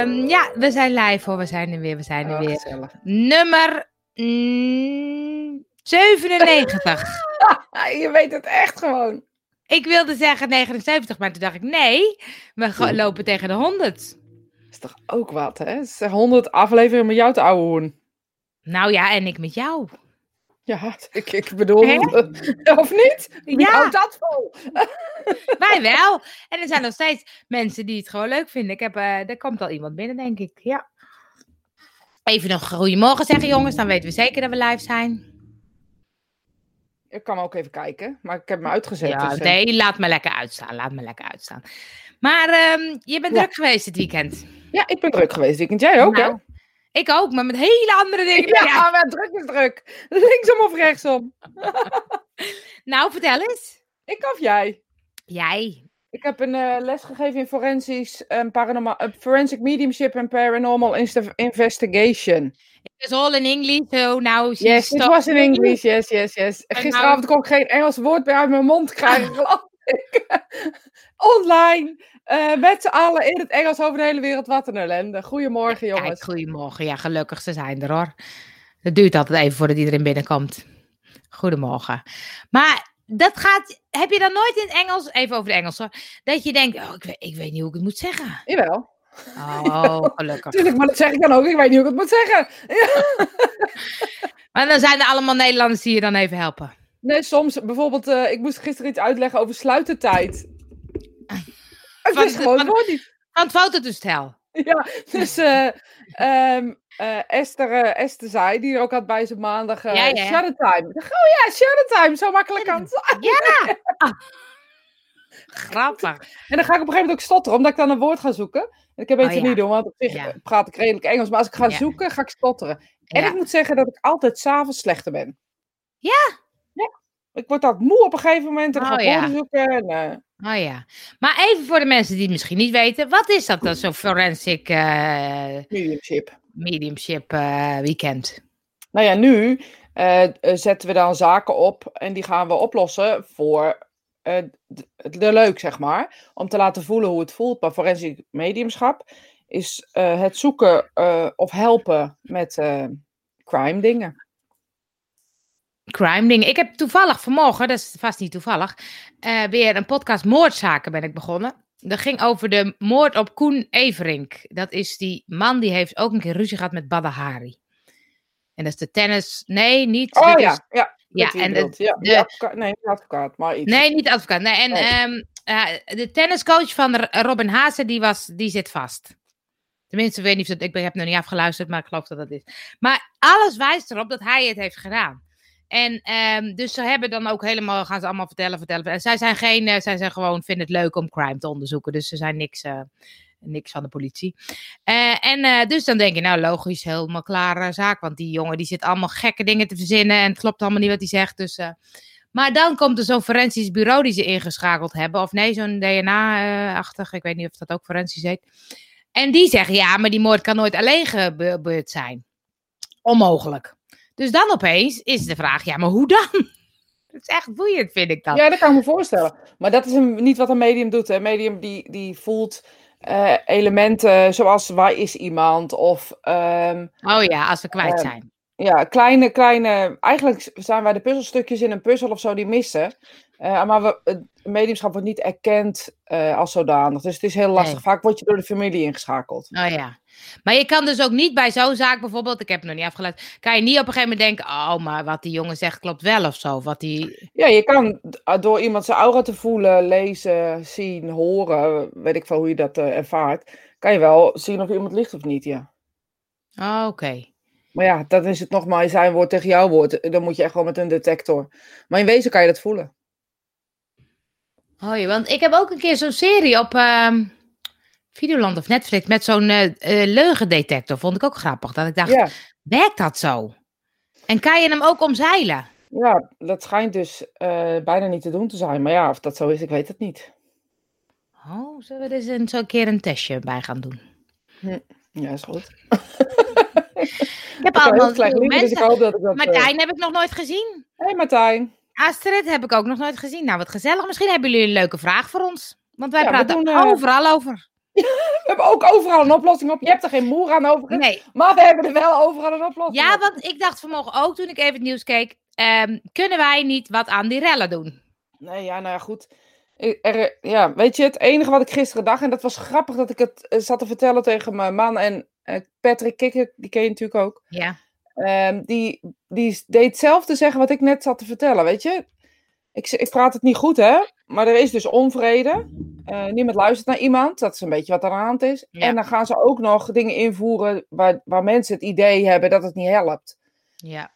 Ehm, ja, we zijn live hoor. We zijn er weer. We zijn er Oh, weer. gezellig. Nummer mm, 97. Ah, je weet het echt gewoon. ik wilde zeggen 79, maar toen dacht ik nee, we lopen tegen de 100. is toch ook wat, hè? Het is 100 afleveringen met jou te ouwe hoen. Nou ja, en ik met jou. Ja, ik, ik bedoel, Hè? of niet? Wie Ja. houdt dat vol? Wij wel. En er zijn nog steeds mensen die het gewoon leuk vinden. Ik heb, eh er komt al iemand binnen, denk ik. Ja. Even nog goedemorgen zeggen, jongens. Dan weten we zeker dat we live zijn. Ik kan ook even kijken, maar ik heb me uitgezet. Ja, dus, eh, nee, laat me lekker uitstaan. Laat me lekker uitstaan. Maar ehm, je bent Ja. druk geweest dit weekend. ja, ik ben druk geweest. weekend. Jij ook, Nou, Ik ook, maar met hele andere dingen. jij. Ja, maar druk is druk. Linksom of rechtsom? Nou, vertel eens. Ik of jij? Jij. Ik heb een eh, les gegeven in forensisch, en paranormal, eh, forensic mediumship en paranormal investigation. It's all in English, so now she Yes, it was in English. Yes, yes, yes. En Gisteravond kon ik geen Engels woord meer uit mijn mond krijgen, geloof ik. Online, eh, met z'n allen in het Engels over de hele wereld. Wat een ellende. Goedemorgen, jongens. goedemorgen. Ja, gelukkig ze zijn er hoor. Het duurt altijd even voordat iedereen binnenkomt. Goedemorgen. Maar dat gaat, heb je dan nooit in het Engels, even over de Engels hoor, dat je denkt, oh, ik weet, ik weet niet hoe ik het moet zeggen. Jawel. Oh, gelukkig. Tuurlijk, maar dat zeg ik dan ook. Ik weet niet hoe ik het moet zeggen. Maar dan zijn er allemaal Nederlanders die je dan even helpen. Nee, soms, bijvoorbeeld, eh, ik moest gisteren iets uitleggen over sluitertijd. Het Van is gewoon van- het. Van het fototoestel. Ja, dus eh, ehm, eh, Esther, eh, Esther zei, die er ook had bij zijn maandag, eh Ja, ja. shutter time. Oh ja, shutter time, zo makkelijk kan het zijn. Ja! Ah. Grappig. En dan ga ik op een gegeven moment ook stotteren, omdat ik dan een woord ga zoeken. En ik heb beter Oh, ja. niet doen, want op zich Ja. praat ik redelijk Engels. Maar als ik ga zoeken, ga ik stotteren. En ik moet zeggen dat ik altijd s'avonds slechter ben. Ja? Ja. Ik word altijd moe op een gegeven moment. En dan ga Oh, ik ja. woorden zoeken. En, Oh ja. Maar even voor de mensen die het misschien niet weten, wat is dat dan, zo'n forensic eh, mediumship. mediumship eh, weekend? Nou ja, nu eh, zetten we dan zaken op en die gaan we oplossen voor de, leuk, zeg maar. Om te laten voelen hoe het voelt. Maar forensic mediumschap is het zoeken of helpen met crime dingen. Crime dingen. Ik heb toevallig vanmorgen, dat is vast niet toevallig, eh, weer een podcast Moordzaken ben ik begonnen. Dat ging over de moord op Koen Everink. Dat is die man die heeft ook een keer ruzie gehad met Badahari. En dat is de tennis... Nee, niet... Oh ja, is- ja. Ja, en de- ja, de- advocaat, nee, niet advocaat, maar iets. Nee, niet advocaat. Nee, en Nee. ehm, eh, de tenniscoach van Robin Haase, die, was, die zit vast. Tenminste, ik weet niet of dat, ik ben- heb nog niet afgeluisterd, maar ik geloof dat dat is. Maar alles wijst erop dat hij het heeft gedaan. En ehm, dus ze hebben dan ook helemaal, gaan ze allemaal vertellen, vertellen. En zij zijn geen, eh, zij zijn gewoon, vinden het leuk om crime te onderzoeken. Dus ze zijn niks, eh, niks van de politie. Eh, en dus dan denk je, nou logisch, helemaal klare zaak. Want die jongen die zit allemaal gekke dingen te verzinnen en het klopt allemaal niet wat hij zegt. Dus, maar dan komt er zo'n forensisch bureau die ze ingeschakeld hebben. Of nee, zo'n DNA-achtig. Ik weet niet of dat ook forensisch heet. En die zeggen, ja, maar die moord kan nooit alleen gebeurd zijn. Onmogelijk. Dus dan opeens is de vraag, ja, maar hoe dan? Dat is echt boeiend, vind ik dat. Ja, dat kan ik me voorstellen. Maar dat is een, niet wat een medium doet. Een medium die, die voelt eh, elementen zoals waar is iemand? Of ehm, Oh ja, als we kwijt Ehm, zijn. ja, kleine, kleine. Eigenlijk zijn wij de puzzelstukjes in een puzzel of zo die missen. Eh, maar we, het mediumschap wordt niet erkend eh, als zodanig. Dus het is heel lastig. Nee. Vaak word je door de familie ingeschakeld. Oh ja. Maar je kan dus ook niet bij zo'n zaak bijvoorbeeld, ik heb het nog niet afgeluisterd, kan je niet op een gegeven moment denken, oh, maar wat die jongen zegt klopt wel of zo. Wat die... Ja, je kan door iemand zijn aura te voelen, lezen, zien, horen, weet ik veel hoe je dat eh, ervaart, kan je wel zien of iemand ligt of niet, ja. Oh, oké. Maar ja, dan is het nog maar zijn woord tegen jouw woord. Dan moet je echt wel met een detector. Maar in wezen kan je dat voelen. Ja, want ik heb ook een keer zo'n serie op ehm, Videoland of Netflix met zo'n eh, eh, leugendetector. Vond ik ook grappig. Dat ik dacht, Ja, werkt dat zo? En kan je hem ook omzeilen? ja dat schijnt dus eh, bijna niet te doen te zijn. Maar ja, of dat zo is, ik weet het niet. Oh, zullen we er eens een, zo'n keer een testje bij gaan doen? Ja, is goed. Ik heb allemaal dus ik mensen. hoop dat ik dat... Martijn heb ik nog nooit gezien. Hey Martijn. Astrid heb ik ook nog nooit gezien. Nou, wat gezellig. Misschien hebben jullie een leuke vraag voor ons. Want wij Ja, praten doen, overal over. We hebben ook overal een oplossing op. Je hebt er geen moer aan over. Nee. Maar we hebben er wel overal een oplossing Ja, op. want ik dacht vanmorgen ook toen ik even het nieuws keek. ehm, kunnen wij niet wat aan die rellen doen? Nee, ja, nou ja, goed. Er, ja, weet je, het enige wat ik gisteren dacht, en dat was grappig dat ik het eh, zat te vertellen tegen mijn man en eh, Patrick Kikker, die ken je natuurlijk ook. Ja. Ehm, die, die deed hetzelfde zeggen wat ik net zat te vertellen, weet je. Ik, ik praat het niet goed, hè. Maar er is dus onvrede. Eh, niemand luistert naar iemand. Dat is een beetje wat er aan de hand is. Ja. En dan gaan ze ook nog dingen invoeren waar, waar mensen het idee hebben dat het niet helpt. Ja.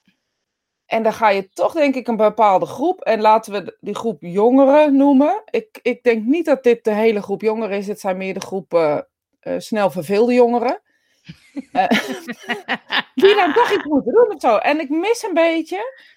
En dan ga je toch, denk ik, een bepaalde groep. En laten we die groep jongeren noemen. Ik, ik denk niet dat dit de hele groep jongeren is. Het zijn meer de groep eh, snel verveelde jongeren. Eh, die dan toch iets moeten doen of zo. En ik mis een beetje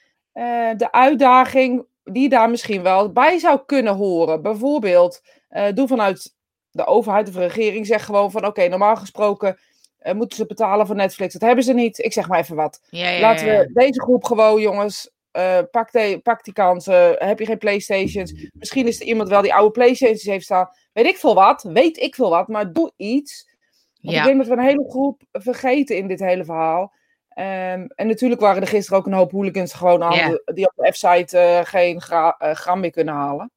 de uitdaging die daar misschien wel bij zou kunnen horen. Bijvoorbeeld, eh, doe vanuit de overheid of de regering, zeg gewoon van oké, normaal gesproken eh, moeten ze betalen voor Netflix. Dat hebben ze niet. Ik zeg maar even wat. Ja, ja, Laten we deze groep gewoon, jongens, eh, pak, de, pak die kansen. Heb je geen Playstations? Misschien is er iemand wel die oude Playstations heeft staan. Weet ik veel wat, weet ik veel wat, maar doe iets. Want Ja. ik denk dat we een hele groep vergeten in dit hele verhaal. Ehm, en natuurlijk waren er gisteren ook een hoop hooligans gewoon aan die op de F-site eh, geen gra- eh, gram meer kunnen halen.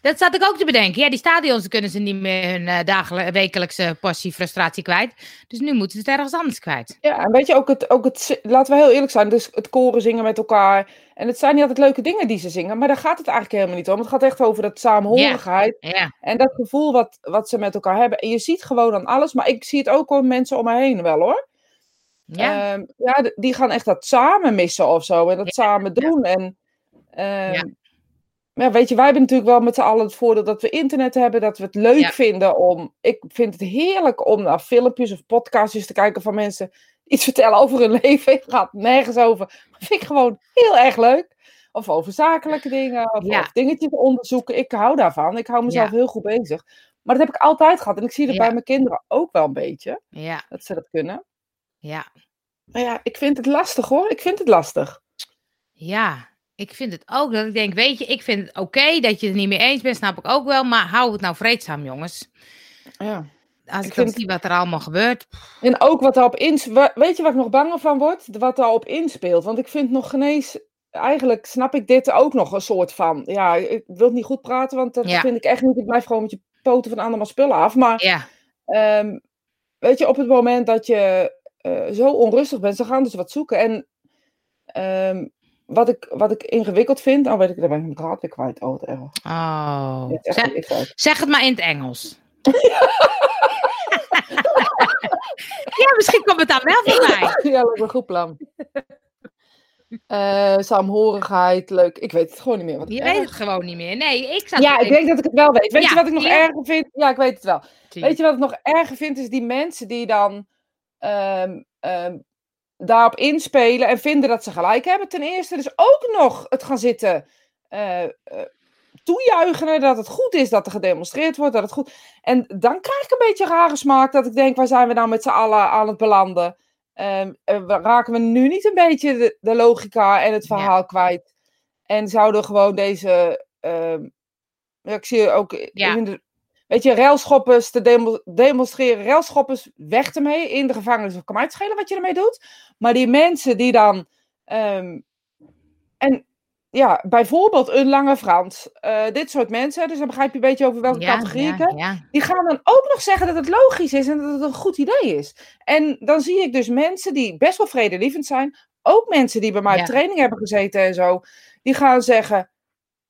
Dat zat ik ook te bedenken. Ja, die stadions kunnen ze niet meer hun eh, dagelijkse, wekelijkse portie frustratie kwijt. Dus nu moeten ze het ergens anders kwijt. Ja, en weet je, ook het, ook het, laten we heel eerlijk zijn, dus het koren zingen met elkaar. En het zijn niet altijd leuke dingen die ze zingen, maar daar gaat het eigenlijk helemaal niet om. Het gaat echt over dat samenhorigheid en dat gevoel wat, wat ze met elkaar hebben. En je ziet gewoon aan alles, maar ik zie het ook om mensen om me heen wel hoor. Ja. Ehm, ja, die gaan echt dat samen missen of zo en dat Ja, samen doen. En, ehm, Ja. weet je, wij hebben natuurlijk wel met z'n allen het voordeel dat we internet hebben, dat we het leuk Ja. vinden om. Ik vind het heerlijk om naar filmpjes of podcastjes te kijken van mensen iets vertellen over hun leven. Het gaat nergens over. Maar vind ik gewoon heel erg leuk. Of over zakelijke dingen, of, dingetjes onderzoeken. Ik hou daarvan. Ik hou mezelf heel goed bezig. Maar dat heb ik altijd gehad. En ik zie dat bij mijn kinderen ook wel een beetje, ja, dat ze dat kunnen. Ja. Maar ja, ik vind het lastig hoor. Ik vind het lastig. Ja, ik vind het ook. Dat ik denk, weet je, ik vind het oké dat je het niet mee eens bent, snap ik ook wel. Maar hou het nou vreedzaam, jongens. Ja. Als ik, Ik dan zie wat er allemaal gebeurt. En ook wat daarop inspeelt. Weet je waar ik nog banger van word? Wat daarop inspeelt. Want ik vind nog geen eens. Eigenlijk snap ik dit ook nog een soort van. Ja, ik wil het niet goed praten, want dat Ja. vind ik echt niet. Ik blijf gewoon met je poten van allemaal spullen af. Maar Ja, ehm, weet je, op het moment dat je eh, zo onrustig bent, ze gaan dus wat zoeken. En ehm, wat, ik, wat ik ingewikkeld vind. Oh, weet ik, daar ben ik mijn draad weer kwijt. Oh, oh. Is echt Zeg, het maar in het Engels. ja, misschien komt het dan wel voorbij. Ja, lijkt me een goed plan. Eh saamhorigheid, leuk. Ik weet het gewoon niet meer. Wat Je weet erg- het gewoon niet meer. Nee, ik zat Ja, ik denk dat ik het wel weet. Weet Ja, je wat ik nog erger vind? Ja, ik weet het wel. Weet je wat ik nog erger vind? Is die mensen die dan ehm, daarop inspelen en vinden dat ze gelijk hebben. Ten eerste dus ook nog het gaan zitten eh, toejuichen dat het goed is dat er gedemonstreerd wordt. Dat het goed... En dan krijg ik een beetje rare smaak dat ik denk, waar zijn we nou met z'n allen aan het belanden? We- raken we nu niet een beetje de, de logica en het Ja. verhaal kwijt? En zouden gewoon deze... ik zie ook Ja. in de, Weet je, railschoppers te demo- demonstreren, railschoppers weg ermee in de gevangenis. Of kan mij het schelen wat je ermee doet. Maar die mensen die dan. ehm, en ja, bijvoorbeeld een lange Frans. eh, dit soort mensen, dus dan begrijp je een beetje over welke ja, categorie ja, ja. Die gaan dan ook nog zeggen dat het logisch is en dat het een goed idee is. En dan zie ik dus mensen die best wel vredelievend zijn. Ook mensen die bij mij op training hebben gezeten en zo. Die gaan zeggen.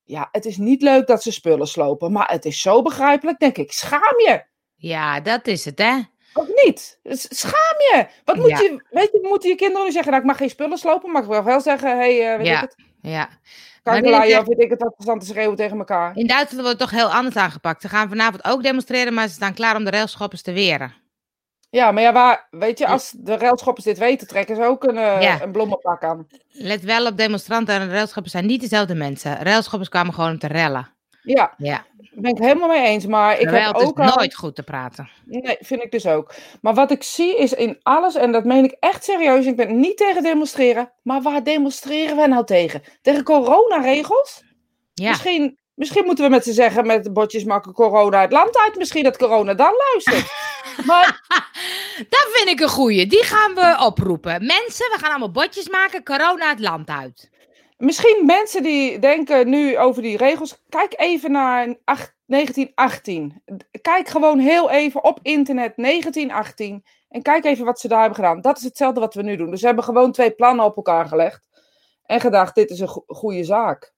Ja, het is niet leuk dat ze spullen slopen. Maar het is zo begrijpelijk. Denk ik, schaam je. Ja, dat is het, hè? Of niet? Schaam je! Wat moet Ja. je, weet je, moeten je kinderen nu zeggen, nou, ik mag geen spullen slopen, mag ik wel wel zeggen, hé, hey, weet Ja. ik het, Ja. Maar kankerlaaien, dit- of weet ik het, wat verstand te schreeuwen tegen elkaar. In Duitsland wordt het toch heel anders aangepakt. Ze gaan vanavond ook demonstreren, maar ze staan klaar om de railschoppers te weren. Ja, maar ja, waar, weet je, als de railschoppers dit weten, trekken ze ook een, eh, Ja. een bloemenpak aan. Let wel op, demonstranten en railschoppers zijn niet dezelfde mensen. Railschoppers kwamen gewoon om te rellen. Ja, Ja, daar ben ik helemaal mee eens, maar ik heb is ook al... nooit goed te praten. Nee, vind ik dus ook. Maar wat ik zie is in alles, en dat meen ik echt serieus, ik ben niet tegen demonstreren, maar waar demonstreren we nou tegen? Tegen coronaregels? Ja, Misschien Misschien moeten we met ze zeggen, met de bordjes maken corona het land uit. Misschien dat corona dan luistert. maar Dat vind ik een goeie. Die gaan we oproepen. Mensen, we gaan allemaal bordjes maken. Corona het land uit. misschien mensen die denken nu over die regels. Kijk even naar acht- 1918. Kijk gewoon heel even op internet 1918. En kijk even wat ze daar hebben gedaan. Dat is hetzelfde wat we nu doen. Dus ze hebben gewoon twee plannen op elkaar gelegd. En gedacht, dit is een go- goede zaak.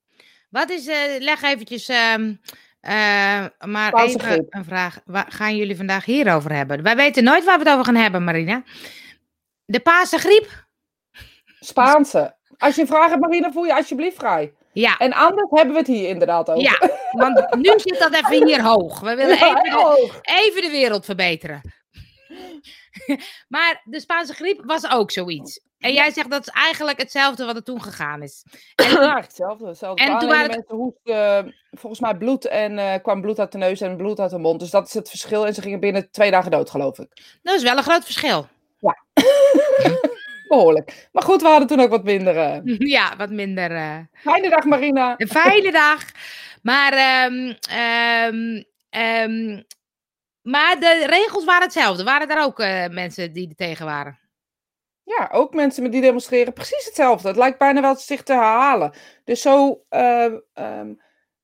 Wat is, eh, leg eventjes, ehm, eh, maar even een vraag. Waar gaan jullie vandaag hierover hebben? Wij weten nooit waar we het over gaan hebben, Marina. De Paarse griep? Spaanse. Als je een vraag hebt, Marina, voel je alsjeblieft vrij. Ja, En anders hebben we het hier inderdaad over. ja, want nu zit dat even hier hoog. We willen Ja, even de, even de wereld verbeteren. maar de Spaanse griep was ook zoiets. En jij zegt dat is eigenlijk hetzelfde wat er toen gegaan is. Ja, eigenlijk hetzelfde. hetzelfde. En En toen waren mensen hoesten, volgens mij bloed en eh, kwam bloed uit de neus en bloed uit de mond. Dus dat is het verschil. En ze gingen binnen twee dagen dood, geloof ik. Dat is wel een groot verschil. Behoorlijk. Maar goed, we hadden toen ook wat minder. eh. Ja, wat minder. eh, Fijne dag, Marina. Een fijne dag. Maar, ehm, ehm, ehm, maar de regels waren hetzelfde. Waren er ook mensen die er tegen waren? Ja, ook mensen met die demonstreren precies hetzelfde. Het lijkt bijna wel zich te herhalen. Dus zo, eh, ehm,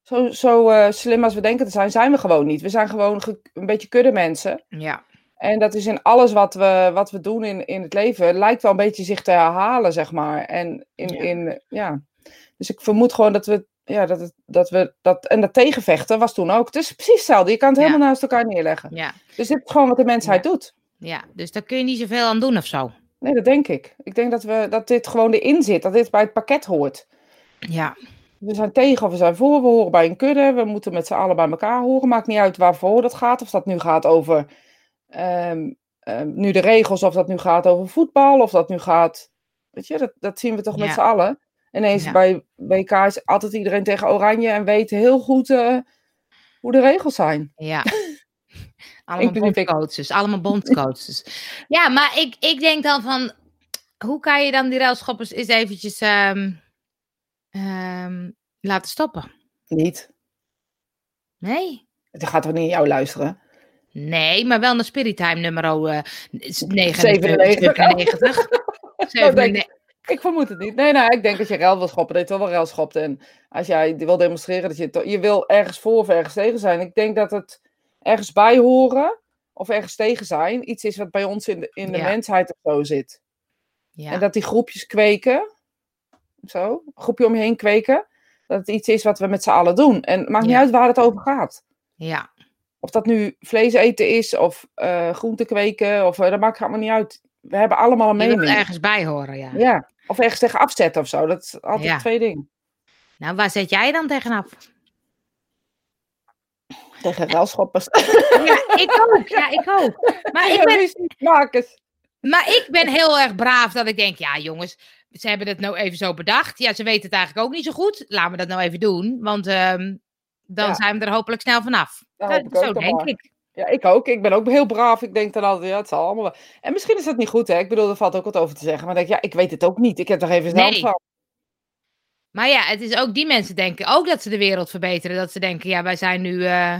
zo, zo eh, slim als we denken te zijn, zijn we gewoon niet. We zijn gewoon ge- een beetje kudde mensen. Ja. En dat is in alles wat we, wat we doen in, in het leven, lijkt wel een beetje zich te herhalen, zeg maar. En in, Ja. in ja. Dus ik vermoed gewoon dat we, ja, dat, het, dat we, dat, en dat tegenvechten was toen ook. Het is precies hetzelfde. Je kan het Ja. helemaal naast elkaar neerleggen. Ja. Dus dit is gewoon wat de mensheid doet. ja, dus daar kun je niet zoveel aan doen of zo. Nee, dat denk ik. Ik denk dat, we, dat dit gewoon erin zit, dat dit bij het pakket hoort. Ja. We zijn tegen of we zijn voor, we horen bij een kudde, we moeten met z'n allen bij elkaar horen. Maakt niet uit waarvoor dat gaat, of dat nu gaat over ehm, ehm, nu de regels, of dat nu gaat over voetbal, of dat nu gaat, weet je, dat, dat zien we toch met z'n allen. Ineens Ja. bij WK is altijd iedereen tegen Oranje en weet heel goed eh, hoe de regels zijn. Ja. Allemaal bondcoaches. Allemaal bondcoaches. ja, maar ik, ik denk dan van... Hoe kan je dan die railschoppers eens eventjes ehm, ehm, laten stoppen? Niet. Nee? Het gaat toch niet jou luisteren? Nee, maar wel naar Spirittime nummer eh, 97. 97. Dat denk ik. Vermoed het niet. Nee, nou, ik denk dat je rel wil schoppen, dat je toch wel rel schopt. En als jij wil demonstreren, dat je, je wil ergens voor of ergens tegen zijn. Ik denk dat het ergens bij horen of ergens tegen zijn iets is wat bij ons in de, in de Ja. mensheid of zo zit. Ja. En dat die groepjes kweken, zo, een groepje om je heen kweken, dat het iets is wat we met z'n allen doen. En het maakt niet Ja. uit waar het over gaat. ja. Of dat nu vlees eten is of eh groente kweken, of, eh, dat maakt allemaal niet uit. We hebben allemaal een Je mening. ergens bij horen, ja. Ja, of ergens tegen afzetten of zo. Dat is altijd twee dingen. Nou, waar zet jij dan tegenaf? Tegen relschoppers. Ja, ik ook. Ja, ik ook. Maar ik, ben, Makers. maar ik ben heel erg braaf dat ik denk, ja jongens, ze hebben het nou even zo bedacht. Ja, ze weten het eigenlijk ook niet zo goed. Laten we dat nou even doen, want ehm, dan Ja. zijn we er hopelijk snel vanaf. Dat Dat- zo denk maar. ik. Ja, ik ook. Ik ben ook heel braaf. Ik denk dan altijd, ja, het zal allemaal wel. En misschien is dat niet goed, hè. Ik bedoel, er valt ook wat over te zeggen. Maar denk ik, ja, ik weet het ook niet. Ik heb er even snel Nee. van. Maar ja, het is ook die mensen denken ook dat ze de wereld verbeteren. Dat ze denken, ja, wij zijn nu... eh,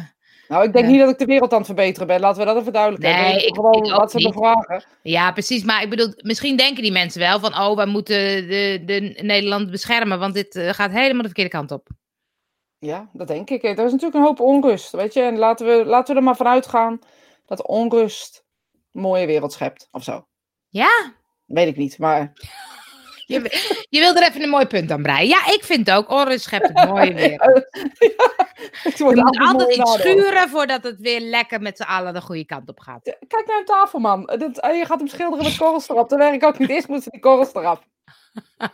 Nou, ik denk niet dat ik de wereld aan het verbeteren ben. Laten we dat even duidelijk Nee, hebben. ik- Gewoon ik wat ze niet. bevragen. Ja, precies. Maar ik bedoel, misschien denken die mensen wel van... oh, wij moeten de, de Nederland beschermen... want dit eh, gaat helemaal de verkeerde kant op. Ja, dat denk ik. Er is natuurlijk een hoop onrust, weet je. En laten we, laten we er maar vanuit gaan dat onrust een mooie wereld schept, of zo. Ja, Weet ik niet, maar... je, je wil er even een mooi punt aan breien. Ja, ik vind ook, onrust schept een mooie wereld. Het Je moet altijd mooi iets schuren... voordat het weer lekker met z'n allen de goede kant op gaat. Kijk naar een tafel, man. Dat, eh, je gaat hem schilderen met korrels erop. Dat werkt ook niet. Eerst moeten die korrels eraf.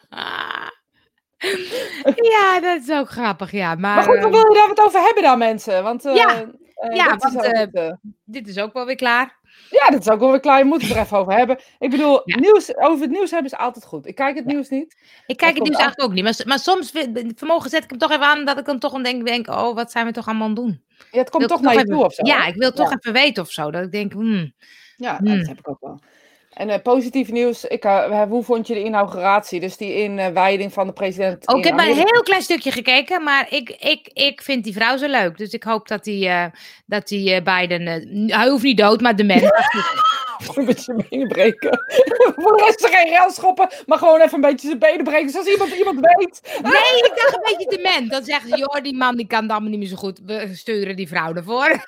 ja, dat is ook grappig, ja. Maar, Maar goed, dan eh, wil je daar wat over hebben dan, mensen? Want, eh, Ja. eh, Ja, is want, eh, dit is ook wel weer klaar. Ja, dat is ook wel weer klaar. Je moet het er even over hebben. Ik bedoel, Ja. nieuws, over het nieuws hebben is altijd goed. Ik kijk het nieuws niet. Ik kijk het nieuws af. eigenlijk ook niet. Maar, maar soms, vermogen zet ik hem toch even aan... dat ik dan toch aan denk, denk... oh, wat zijn we toch allemaal aan doen? Ja, het komt Wil toch ik naar je even- toe of zo. Ja, ik wil toch even weten of zo. Dat ik denk, hmm, Ja, Hmm. dat heb ik ook wel. En eh, positief nieuws, ik, eh, hoe vond je de inauguratie? Dus die inwijding van de president. Oh, ik heb maar een heel klein stukje gekeken, maar ik, ik, ik vind die vrouw zo leuk. Dus ik hoop dat die, eh, dat die eh, Biden... eh, hij hoeft niet dood, maar dement. een beetje zijn benen breken. Voor de rest geen rel schoppen, maar gewoon even een beetje zijn benen breken. Zoals iemand iemand weet. Nee, ik dacht een beetje dement. Dan zeggen ze, joh, die man die kan het allemaal niet meer zo goed. We sturen die vrouw ervoor.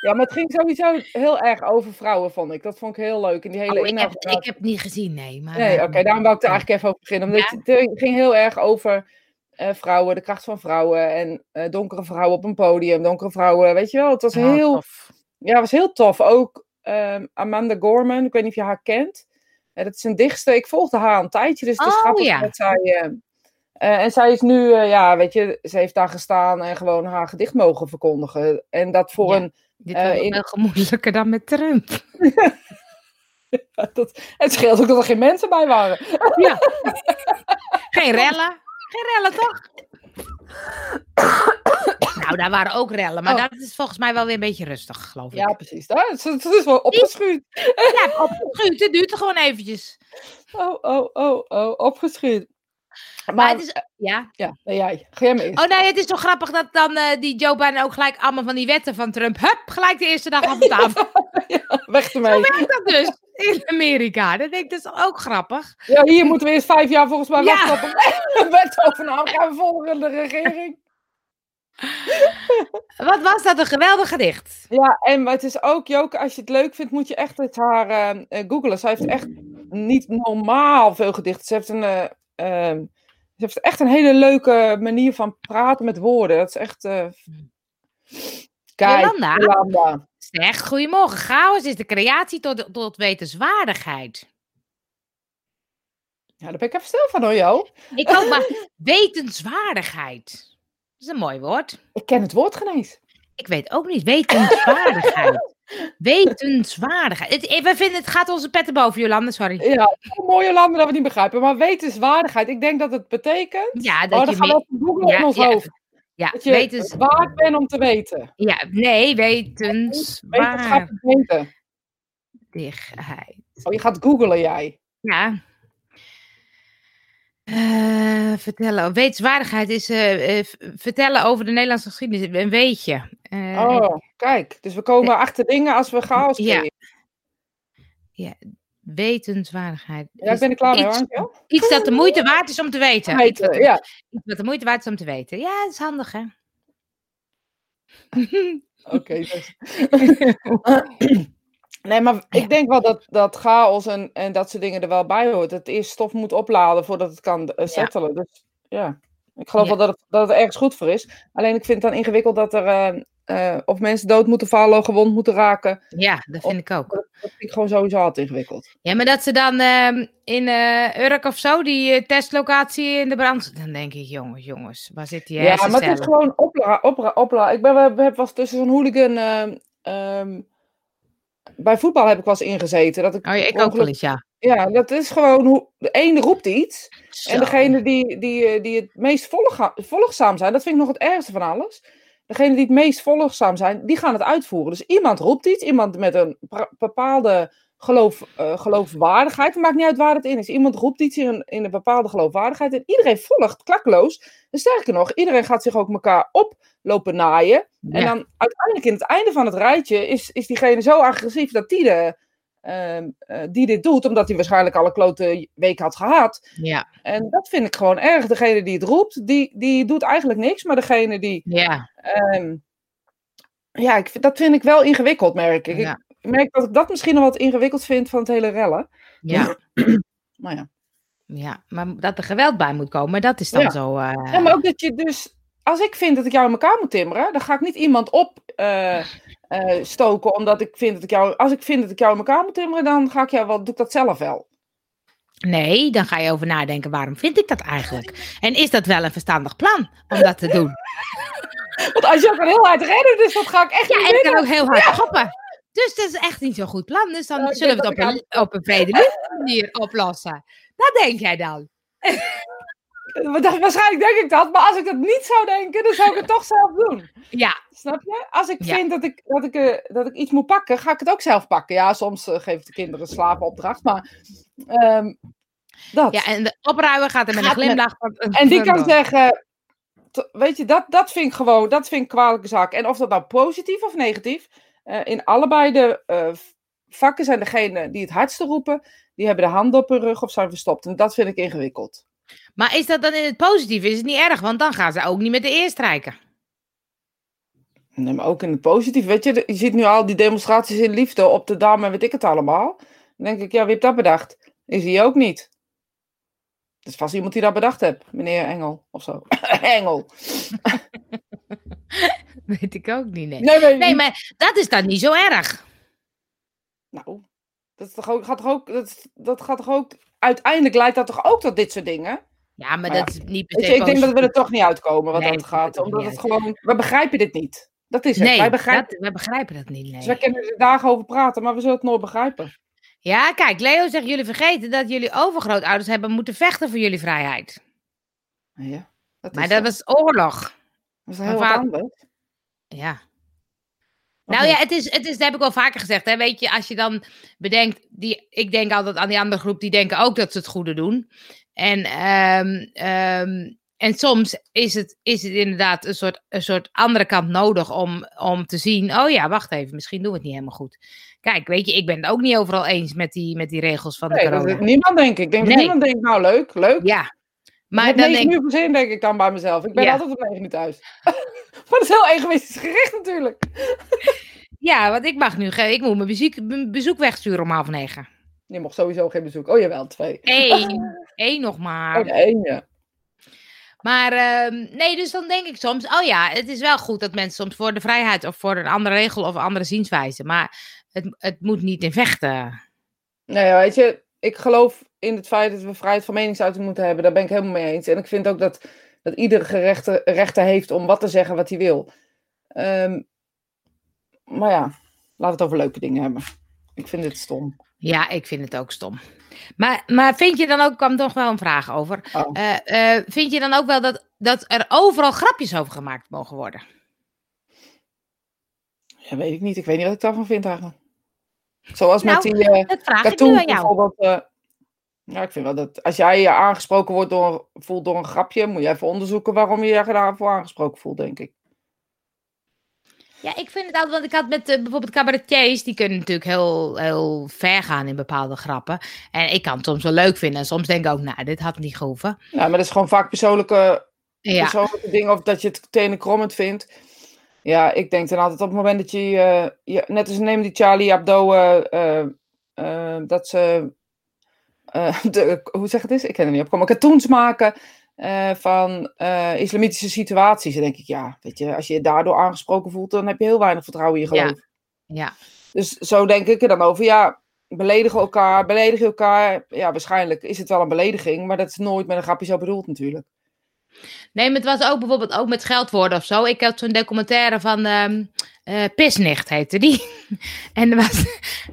Ja, maar het ging sowieso heel erg over vrouwen, vond ik. Dat vond ik heel leuk. In die hele Oh, ik, heb, ik heb het niet gezien, nee. Maar, Nee, eh, oké, daarom wou ik er eigenlijk even over beginnen. Omdat Ja. het, ging heel erg over eh, vrouwen, de kracht van vrouwen en eh, donkere vrouwen op een podium, donkere vrouwen, weet je wel. Het was oh, heel, tof. ja, het was heel tof. Ook ehm, Amanda Gorman, ik weet niet of je haar kent. Eh, dat is een dichtste. Ik volgde haar een tijdje, dus het is Oh, grappig ja. dat zij... en zij is nu, ja, weet je, ze heeft daar gestaan en gewoon haar gedicht mogen verkondigen. En dat voor Ja. een... Dit Eh, was ook in- wel gemoedelijker dan met Trump. Dat, het scheelt ook dat er geen mensen bij waren. Ja. Geen rellen. Geen rellen, toch? nou, daar waren ook rellen. Maar Oh. dat is volgens mij wel weer een beetje rustig, geloof ik. Ja, precies. Dat is, het is wel opgeschuurd. Ja, opgeschuurd. Het duurt er gewoon eventjes. Oh, oh, oh, oh, opgeschuurd. Maar, Maar het is... Ja. ja. Ga jij mee. Oh nee, het is toch grappig dat dan eh, die Joe Biden ook gelijk allemaal van die wetten van Trump... Hup, gelijk de eerste dag op de tafel. Weg ermee. werkt dat dus in Amerika. Dat denk ik, dat is ook grappig. Ja, hier moeten we eerst vijf jaar volgens mij Ja. wachten op een wet over nou gaan we volgen de regering. Wat was dat een geweldig gedicht. Ja, en het is ook, Joke, als je het leuk vindt, moet je echt eens haar eh, googlen. Zij heeft echt niet normaal veel gedichten. Ze heeft een... ehm, ze heeft echt een hele leuke manier van praten met woorden. Dat is echt... eh, Kijk, Jolanda? Jolanda. Zeg, goedemorgen. Chaos is de creatie tot, tot wetenswaardigheid. Ja, daar ben ik even stil van hoor, Jo. Ik ook maar wetenswaardigheid. Dat is een mooi woord. Ik ken het woord geen eens. Ik weet ook niet. Wetenswaardigheid. Wetenswaardigheid. Het, eh, we vinden, het gaat onze petten boven, Jolanda, sorry. Ja, mooie landen dat we niet begrijpen. Maar wetenswaardigheid, ik denk dat het betekent... Ja, dat Oh, dan je mee- ja, in ons ja, hoofd. Ja, Dat je wetens, waard bent om te weten. ja, nee, wetenswaardigheid. Weten. Oh, je gaat googlen jij. Ja. Eh, vertellen. Wetenswaardigheid is eh, eh, vertellen over de Nederlandse geschiedenis. Een weetje. Oh, kijk. Dus we komen achter dingen als we chaos Ja. creëren. Wetenswaardigheid. Ja, ik ben er klaar mee, iets, iets dat de moeite waard is om te weten. Iets Weten, de, ja. iets wat de moeite waard is om te weten. Ja, dat is handig, hè? Oké. dus. nee, maar ik denk wel dat, dat chaos en, en dat soort dingen er wel bij hoort. Het eerst stof moet opladen voordat het kan eh, settelen. Dus ja, ik geloof Ja. wel dat het, dat het ergens goed voor is. Alleen ik vind het dan ingewikkeld dat er eh, eh, of mensen dood moeten vallen, gewond moeten raken. Ja, dat vind ik ook. Dat vind ik gewoon sowieso altijd ingewikkeld. Ja, maar dat ze dan ehm, in Urk of zo, die testlocatie in de brand... Dan denk ik, jongens, jongens, waar zit die Ja, maar het is gewoon opla, opla, opla. Ik ben, we hebben was tussen zo'n hooligan. ehm, bij voetbal heb ik wel eens ingezeten. Dat ik Oh ja, ik ook wel eens, ja. Ja, dat is gewoon hoe. De ene roept iets. Zo. En degene die, die, eh, die het meest volgzaam zijn, dat vind ik nog het ergste van alles. Degene die het meest volgzaam zijn, die gaan het uitvoeren. Dus iemand roept iets, iemand met een bepaalde geloof, eh, geloofwaardigheid. Het maakt niet uit waar het in is. Iemand roept iets in een, in een bepaalde geloofwaardigheid. En iedereen volgt klakkeloos. En sterker nog, iedereen gaat zich ook elkaar oplopen naaien. En dan uiteindelijk in het einde van het rijtje is, is diegene zo agressief dat die, de, ehm, eh, die dit doet, omdat hij waarschijnlijk al een klote week had gehad. Ja, En dat vind ik gewoon erg. Degene die het roept, die, die doet eigenlijk niks. Maar degene die. ja, ehm, ja, ik, dat vind ik wel ingewikkeld, merk ik. Ja. Ik merk dat ik dat misschien nog wat ingewikkeld vind van het hele rellen. ja, Maar ja. ja. Maar dat er geweld bij moet komen, dat is dan Ja. zo... eh, ja, maar ook dat je dus. Als ik vind dat ik jou in elkaar moet timmeren, dan ga ik niet iemand op eh, eh, stoken omdat ik vind dat ik jou. Als ik vind dat ik jou in elkaar moet timmeren, dan ga ik jou wel, doe ik dat zelf wel. Nee, dan ga je over nadenken, waarom vind ik dat eigenlijk? En is dat wel een verstandig plan om dat te doen? Want als je ook heel hard rennen, dus dat ga ik echt Ja, niet en ik kan ook heel hard schoppen. Dus dat is echt niet zo'n goed plan. Dus dan ik zullen we het op een, op een manier oplossen. Dat denk jij dan? Waarschijnlijk denk ik dat, maar als ik dat niet zou denken, dan zou ik het toch zelf doen. Ja. Snap je? Als ik vind dat ik, dat, ik, uh, dat ik iets moet pakken, ga ik het ook zelf pakken. Ja, soms uh, geef ik de kinderen slapenopdracht, maar um, dat. Ja, en de opruimen gaat er met gaat een glimlach. Met, en die kan zeggen, weet je, dat, dat vind ik gewoon, dat vind ik kwalijke zaak. En of dat nou positief of negatief, uh, in allebei de vakken zijn degene die het hardste roepen, die hebben de hand op hun rug of zijn verstopt. En dat vind ik ingewikkeld. Maar is dat dan in het positieve? Is het niet erg? Want dan gaan ze ook niet met de eer strijken. Nee, maar ook in het positieve. Weet je, je ziet nu al die demonstraties in liefde op de dam en weet ik het allemaal. Dan denk ik, ja, wie heeft dat bedacht? Is hij ook niet. Het is vast iemand die dat bedacht heeft, meneer Engel of zo. Engel. weet ik ook niet. Nee, nee, nee, nee maar dat is dan niet zo erg. Nou, dat, toch ook, gaat toch ook, dat, dat gaat toch ook. Uiteindelijk leidt dat toch ook tot dit soort dingen? Ja, maar, dat is niet per se. Ik denk dat we er toch niet uitkomen wat nee, dat gaat. Omdat het gewoon. We begrijpen dit niet. Dat is het. Nee, wij begrijpen, dat, wij begrijpen dat niet. Nee. Dus wij kunnen er dagen over praten, maar we zullen het nooit begrijpen. Ja, kijk, Leo zegt: jullie vergeten dat jullie overgrootouders hebben moeten vechten voor jullie vrijheid. Ja, dat maar dat was oorlog. Dat is heel anders. Ja. Nou ja, het is, het is, dat heb ik wel vaker gezegd. Hè? Weet je, als je dan bedenkt, die, ik denk altijd aan die andere groep, die denken ook dat ze het goede doen. En, um, um, en soms is het, is het inderdaad een soort, een soort andere kant nodig om, om te zien, oh ja, wacht even, misschien doen we het niet helemaal goed. Kijk, weet je, ik ben het ook niet overal eens met die, met die regels van de nee, corona. Dat niemand denk ik. Denk nee. dat niemand denkt, nou leuk, leuk. Ja. Maar dan denk... uur zin denk ik dan bij mezelf. Ik ben ja. altijd om negen uur thuis. Maar dat is heel egoïstisch gericht natuurlijk. Ja, want ik mag nu ik moet mijn bezoek, bezoek wegsturen om half negen. Je mocht sowieso geen bezoek. Oh jawel, twee. Eén. Eén nog maar. Oh, één, ja. Maar uh, nee, dus dan denk ik soms, oh ja, het is wel goed dat mensen soms voor de vrijheid of voor een andere regel of andere zienswijze. Maar het, het moet niet in vechten. Nee, weet je, ik geloof in het feit dat we vrijheid van meningsuiting moeten hebben. Daar ben ik helemaal mee eens. En ik vind ook dat, dat iedere gerechte rechten heeft om wat te zeggen wat hij wil. Um, maar ja, laten we het over leuke dingen hebben. Ik vind het stom. Ja, ik vind het ook stom. Maar, maar vind je dan ook, kwam toch wel een vraag over. Oh. Uh, uh, vind je dan ook wel dat, dat er overal grapjes over gemaakt mogen worden? Ja, weet ik niet. Ik weet niet wat ik daarvan vind eigenlijk. Zoals nou, met die uh, dat vraag cartoon bijvoorbeeld. Ja, ik vind wel dat als jij je aangesproken wordt door, voelt door een grapje, moet je even onderzoeken waarom je je daarvoor aangesproken voelt, denk ik. Ja, ik vind het altijd, want ik had met uh, bijvoorbeeld cabaretiers, die kunnen natuurlijk heel, heel ver gaan in bepaalde grappen. En ik kan het soms wel leuk vinden en soms denk ik ook, nou, dit had niet gehoeven. Ja, maar dat is gewoon vaak persoonlijke, ja. persoonlijke dingen of dat je het tenen krommend vindt. Ja, ik denk dan altijd op het moment dat je, uh, je net als neem die Charlie Hebdo, uh, dat ze, de, hoe zeg het eens? Ik ken er niet op, komen cartoons maken uh, van uh, islamitische situaties. Dan denk ik, ja, weet je, als je je daardoor aangesproken voelt, dan heb je heel weinig vertrouwen in je geloof. Ja. ja. Dus zo denk ik er dan over. Ja, beledigen elkaar, beledigen elkaar. Ja, waarschijnlijk is het wel een belediging, maar dat is nooit met een grapje zo bedoeld natuurlijk. Nee, maar het was ook bijvoorbeeld ook met scheldwoorden of zo. Ik had zo'n documentaire van um, uh, Pisnicht, heette die. en er was,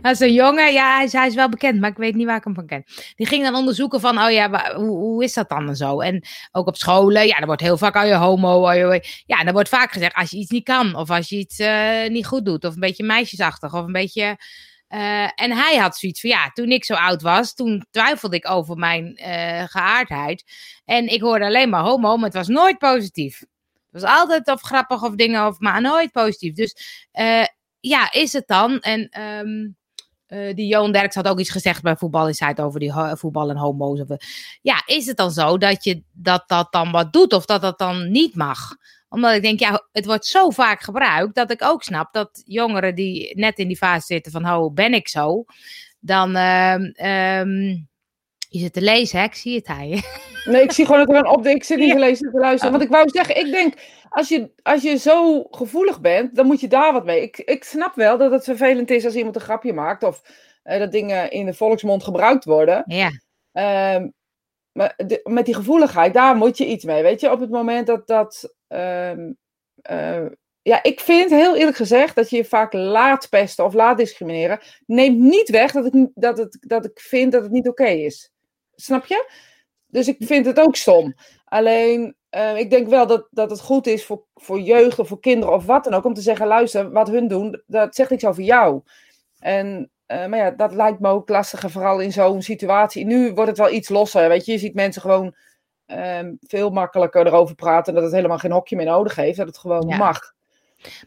was een jongen, ja, hij is, wel bekend, maar ik weet niet waar ik hem van ken. Die ging dan onderzoeken van, oh ja, hoe, hoe is dat dan en zo? En ook op scholen, ja, er wordt heel vaak, oh je homo, oh je, ja, er wordt vaak gezegd, als je iets niet kan, of als je iets uh, niet goed doet, of een beetje meisjesachtig, of een beetje... Uh, en hij had zoiets van, ja, toen ik zo oud was, toen twijfelde ik over mijn uh, geaardheid. En ik hoorde alleen maar homo, maar het was nooit positief. Het was altijd of grappig of dingen, of, maar nooit positief. Dus uh, ja, is het dan? En um, die Johan Derks had ook iets gezegd bij Voetbal over die voetbal en homo's. Of, ja, is het dan zo dat je dat, dat dan wat doet of dat dat dan niet mag? Omdat ik denk, ja, het wordt zo vaak gebruikt dat ik ook snap dat jongeren die net in die fase zitten van, oh, ben ik zo? Dan, uh, um, je zit te lezen, hè? Ik zie het hij. Nee, ik zie gewoon dat er een op. Ik zit niet te lezen, te luisteren. Want ik wou zeggen, ik denk, als je, als je zo gevoelig bent, dan moet je daar wat mee. Ik, ik snap wel dat het vervelend is als iemand een grapje maakt of uh, dat dingen in de volksmond gebruikt worden. Ja. Um, met die gevoeligheid, daar moet je iets mee. Weet je, op het moment dat dat. Um, uh, ja, ik vind heel eerlijk gezegd dat je je vaak laat pesten of laat discrimineren. Neemt niet weg dat ik, dat het, dat ik vind dat het niet oké is. Snap je? dus ik vind het ook stom. Alleen, eh, ik denk wel dat, dat het goed is voor, voor jeugd of voor kinderen of wat dan ook, om te zeggen, luister, wat hun doen, dat zegt niks over jou. En, eh, maar ja, dat lijkt me ook lastiger, vooral in zo'n situatie. Nu wordt het wel iets losser, weet je. Je ziet mensen gewoon ehm, veel makkelijker erover praten, dat het helemaal geen hokje meer nodig heeft, dat het gewoon Ja. mag.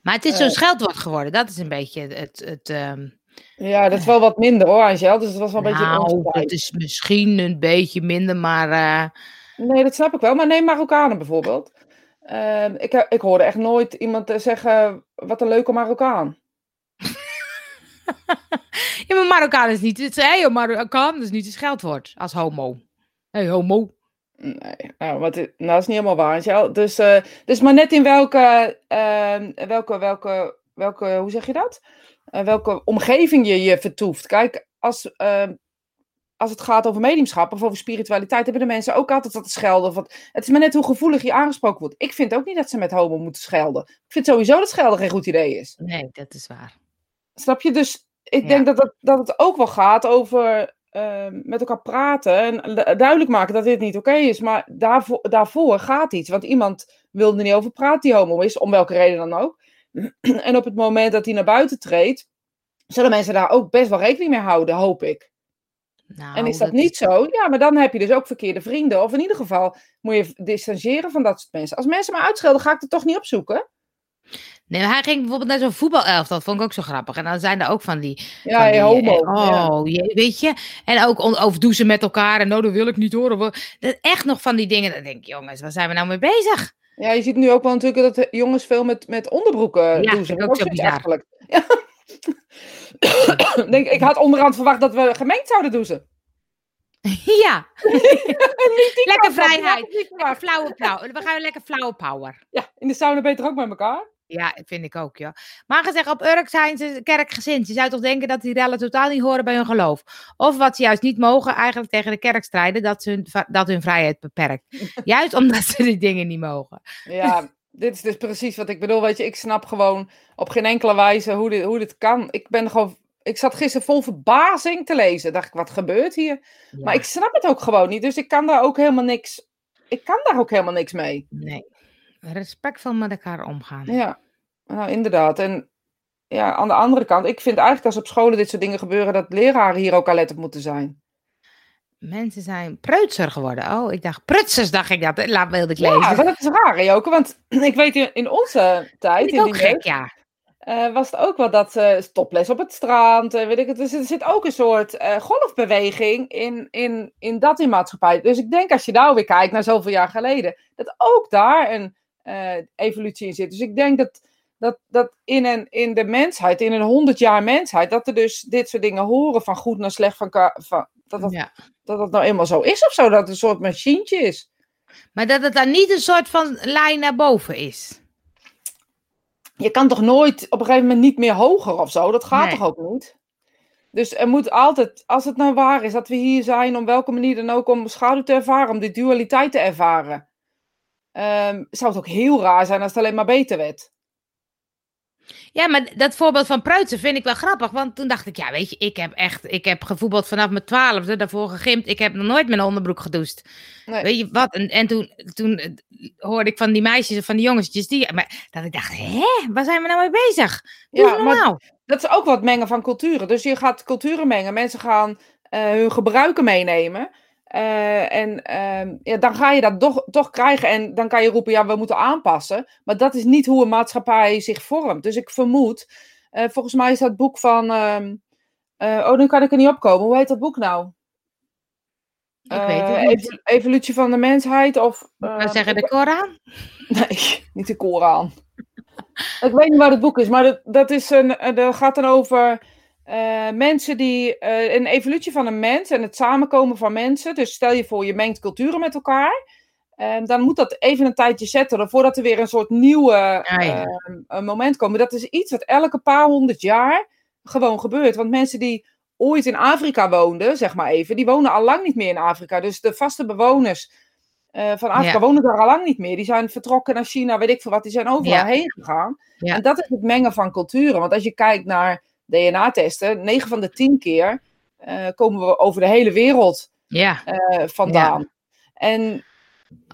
Maar het is zo'n Eh. scheldwoord geworden. Dat is een beetje het. het ehm, Ja, dat is wel wat minder hoor, Angel. Dus het was wel een beetje nou, dat is misschien een beetje minder, maar. eh, Nee, dat snap ik wel. Maar neem Marokkanen bijvoorbeeld. Ehm, ik, ik hoorde echt nooit iemand zeggen, wat een leuke Marokkaan. Ja, maar Marokkaan is niet. Het hey, Marokkaan is niet een scheldwoord als homo. hey, homo. Nee, nou, wat, nou, dat is niet helemaal waar. Angel. Dus, eh, dus maar net in welke, ehm, welke, welke, welke, hoe zeg je dat? Eh, welke omgeving je je vertoeft. Kijk, als, ehm, als het gaat over mediumschap of over spiritualiteit, hebben de mensen ook altijd wat te schelden. Het is maar net hoe gevoelig je aangesproken wordt. Ik vind ook niet dat ze met homo moeten schelden. Ik vind sowieso dat schelden geen goed idee is. Nee, dat is waar. Snap je? Dus ik Ja. denk dat het, dat het ook wel gaat over ehm, met elkaar praten en du- duidelijk maken dat dit niet oké is. Maar daarvoor, daarvoor gaat iets. Want iemand wil er niet over praten die homo is, om welke reden dan ook. en op het moment dat hij naar buiten treedt, zullen mensen daar ook best wel rekening mee houden, hoop ik. Nou, en is dat, niet zo, ja, maar dan heb je dus ook verkeerde vrienden. Of in ieder geval moet je distancieren van dat soort mensen. Als mensen me uitschelden, ga ik het toch niet opzoeken. Nee, maar hij ging bijvoorbeeld naar zo'n voetbalelf. Dat vond ik ook zo grappig. En dan zijn er ook van die. Ja, van hey, die, homo. eh, ja. Oh, je, weet je. En ook over douchen met elkaar. En nou, dat wil ik niet horen. Dat, echt nog van die dingen. Dan denk ik, jongens, waar zijn we nou mee bezig? Ja, je ziet nu ook wel natuurlijk dat jongens veel met, met onderbroeken Ja, doen. Dat ook is zo bizar. Ja. Denk, ik had onderhand verwacht dat we gemengd zouden douchen. ja, lekker vrijheid. Lekker flauwe power. We gaan lekker flauwe power. Ja, in de sauna beter ook met elkaar. Ja, vind ik ook, ja. Maar gezegd, op Urk zijn ze kerkgezind. Je zou toch denken dat die rellen totaal niet horen bij hun geloof. Of wat ze juist niet mogen, eigenlijk tegen de kerk strijden, dat, ze hun, dat hun vrijheid beperkt. juist omdat ze die dingen niet mogen. Ja, dit is dus precies wat ik bedoel. Weet je, ik snap gewoon op geen enkele wijze hoe dit, hoe dit kan. Ik ben gewoon... Ik zat gisteren vol verbazing te lezen. Dacht ik, wat gebeurt hier? Maar ik snap het ook gewoon niet. Dus ik kan daar ook helemaal niks... Ik kan daar ook helemaal niks mee. Nee. Respectvol met elkaar omgaan. Ja, nou inderdaad. En ja, aan de andere kant, ik vind eigenlijk als op scholen dit soort dingen gebeuren, dat leraren hier ook alert op moeten zijn. Mensen zijn preutser geworden. Oh, ik dacht, prutsers dacht ik dat. Laat wilde ik lezen. Ja, maar dat is raar, Joke. Want ik weet in, in onze tijd, Vind ik in ook gek, ja. eh, was het ook wel dat eh stoples op het strand, eh, weet ik het. Dus er zit ook een soort golfbeweging in, in, in dat in maatschappij. Dus ik denk als je nou weer kijkt naar zoveel jaar geleden, dat ook daar een eh, evolutie in zit. Dus ik denk dat, dat, dat in, een, in de mensheid, in een honderd jaar mensheid, dat er dus dit soort dingen horen van goed naar slecht, van, van dat, dat, ja. dat dat nou eenmaal zo is of zo, dat het een soort machientje is. Maar dat het dan niet een soort van lijn naar boven is. je kan toch nooit op een gegeven moment niet meer hoger of zo? Dat gaat Nee. toch ook niet? Dus er moet altijd, als het nou waar is dat we hier zijn, om welke manier dan ook, om schaduw te ervaren, om die dualiteit te ervaren, ehm, zou het ook heel raar zijn als het alleen maar beter werd. Ja, maar dat voorbeeld van Preutsen vind ik wel grappig. Want toen dacht ik, ja, weet je, ik heb echt, ik heb gevoetbald vanaf mijn twaalfde, daarvoor gegimd. Ik heb nog nooit met een onderbroek gedoucht. Nee. Weet je wat? En, en toen, toen eh, hoorde ik van die meisjes en van die jongetjes die, maar dat ik dacht, hè, waar zijn we nou mee bezig? Ja, maar dat is ook wat mengen van culturen. Dus je gaat culturen mengen. Mensen gaan eh, hun gebruiken meenemen. Eh, en ehm, ja, dan ga je dat toch, toch krijgen. En dan kan je roepen, ja, we moeten aanpassen. Maar dat is niet hoe een maatschappij zich vormt. Dus ik vermoed, eh, volgens mij is dat boek van... ehm, eh, oh, nu kan ik er niet opkomen. Hoe heet dat boek nou? Ik weet het niet. Evolutie van de mensheid of... Ik eh, zou zeggen de Koran. Nee, niet de Koran. ik weet niet waar het boek is, maar dat, dat, is een, dat gaat dan over eh, mensen die. eh, een evolutie van een mens en het samenkomen van mensen. Dus stel je voor, je mengt culturen met elkaar. En dan moet dat even een tijdje zetten voordat er weer een soort nieuwe Ah, ja. eh, een moment komt. Dat is iets wat elke paar honderd jaar gewoon gebeurt. Want mensen die ooit in Afrika woonden, zeg maar even, die wonen al lang niet meer in Afrika. Dus de vaste bewoners eh, van Afrika Ja. wonen daar al lang niet meer. Die zijn vertrokken naar China, weet ik veel wat. Die zijn overal heen gegaan. En dat is het mengen van culturen. Want als je kijkt naar DNA-testen, 9 van de 10 keer eh, komen we over de hele wereld Ja, eh, vandaan. En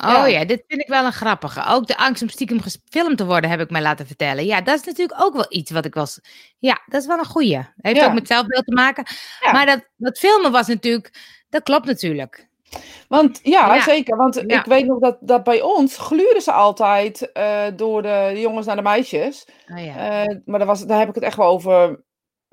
Oh Ja. dit vind ik wel een grappige. Ook de angst om stiekem gefilmd te worden, heb ik mij laten vertellen. Ja, dat is natuurlijk ook wel iets wat ik was. Ja, dat is wel een goeie. Heeft ook met zelfbeeld te maken. Maar dat, dat filmen was natuurlijk. Dat klopt natuurlijk. Want ja, Ja. zeker. Want Ja. ik weet nog dat, dat bij ons gluurden ze altijd eh, door de, jongens naar de meisjes. Oh ja. Maar daar, was, daar heb ik het echt wel over.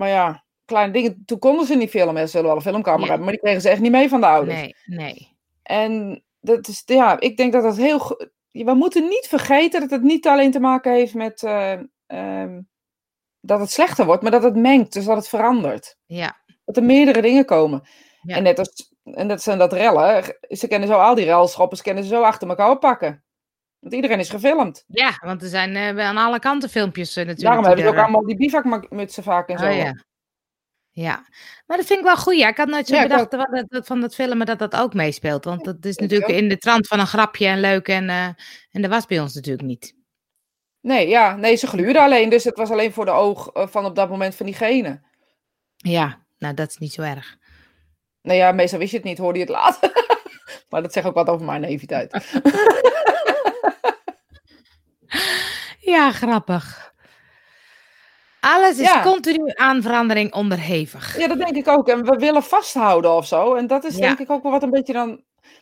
Maar ja, kleine dingen. Toen konden ze niet filmen. Ze zullen wel een filmcamera hebben, maar die kregen ze echt niet mee van de ouders. nee, nee. En dat is, ja, ik denk dat dat heel. We moeten niet vergeten dat het niet alleen te maken heeft met. eh, ehm, dat het slechter wordt, maar dat het mengt, dus dat het verandert. Ja, Dat er meerdere dingen komen. Ja. En net als en dat zijn dat rellen. Ze kennen zo al die relschoppers, kennen ze zo achter elkaar oppakken. Want iedereen is gefilmd. ja want er zijn eh, aan alle kanten filmpjes eh, natuurlijk. Daarom hebben ze ook allemaal die bivakmutsen vaak en zo. Oh ja. Ja, maar dat vind ik wel goed. Ja, ik had nooit zo Ja, bedacht dat, dat, van dat filmen dat dat ook meespeelt. Want dat is natuurlijk in de trant van een grapje en leuk. En, eh, en dat was bij ons natuurlijk niet. Nee, ja, nee, ze gluurden alleen. Dus het was alleen voor de oog van op dat moment van diegene. Ja, nou dat is niet zo erg. Nou ja, meestal wist je het niet, hoorde je het later. maar dat zegt ook wat over mijn naïviteit. Ja, grappig. Alles is Ja. continu aan verandering onderhevig. Ja, dat denk ik ook. En we willen vasthouden of zo. En dat is Ja. denk ik ook wel wat een beetje dan...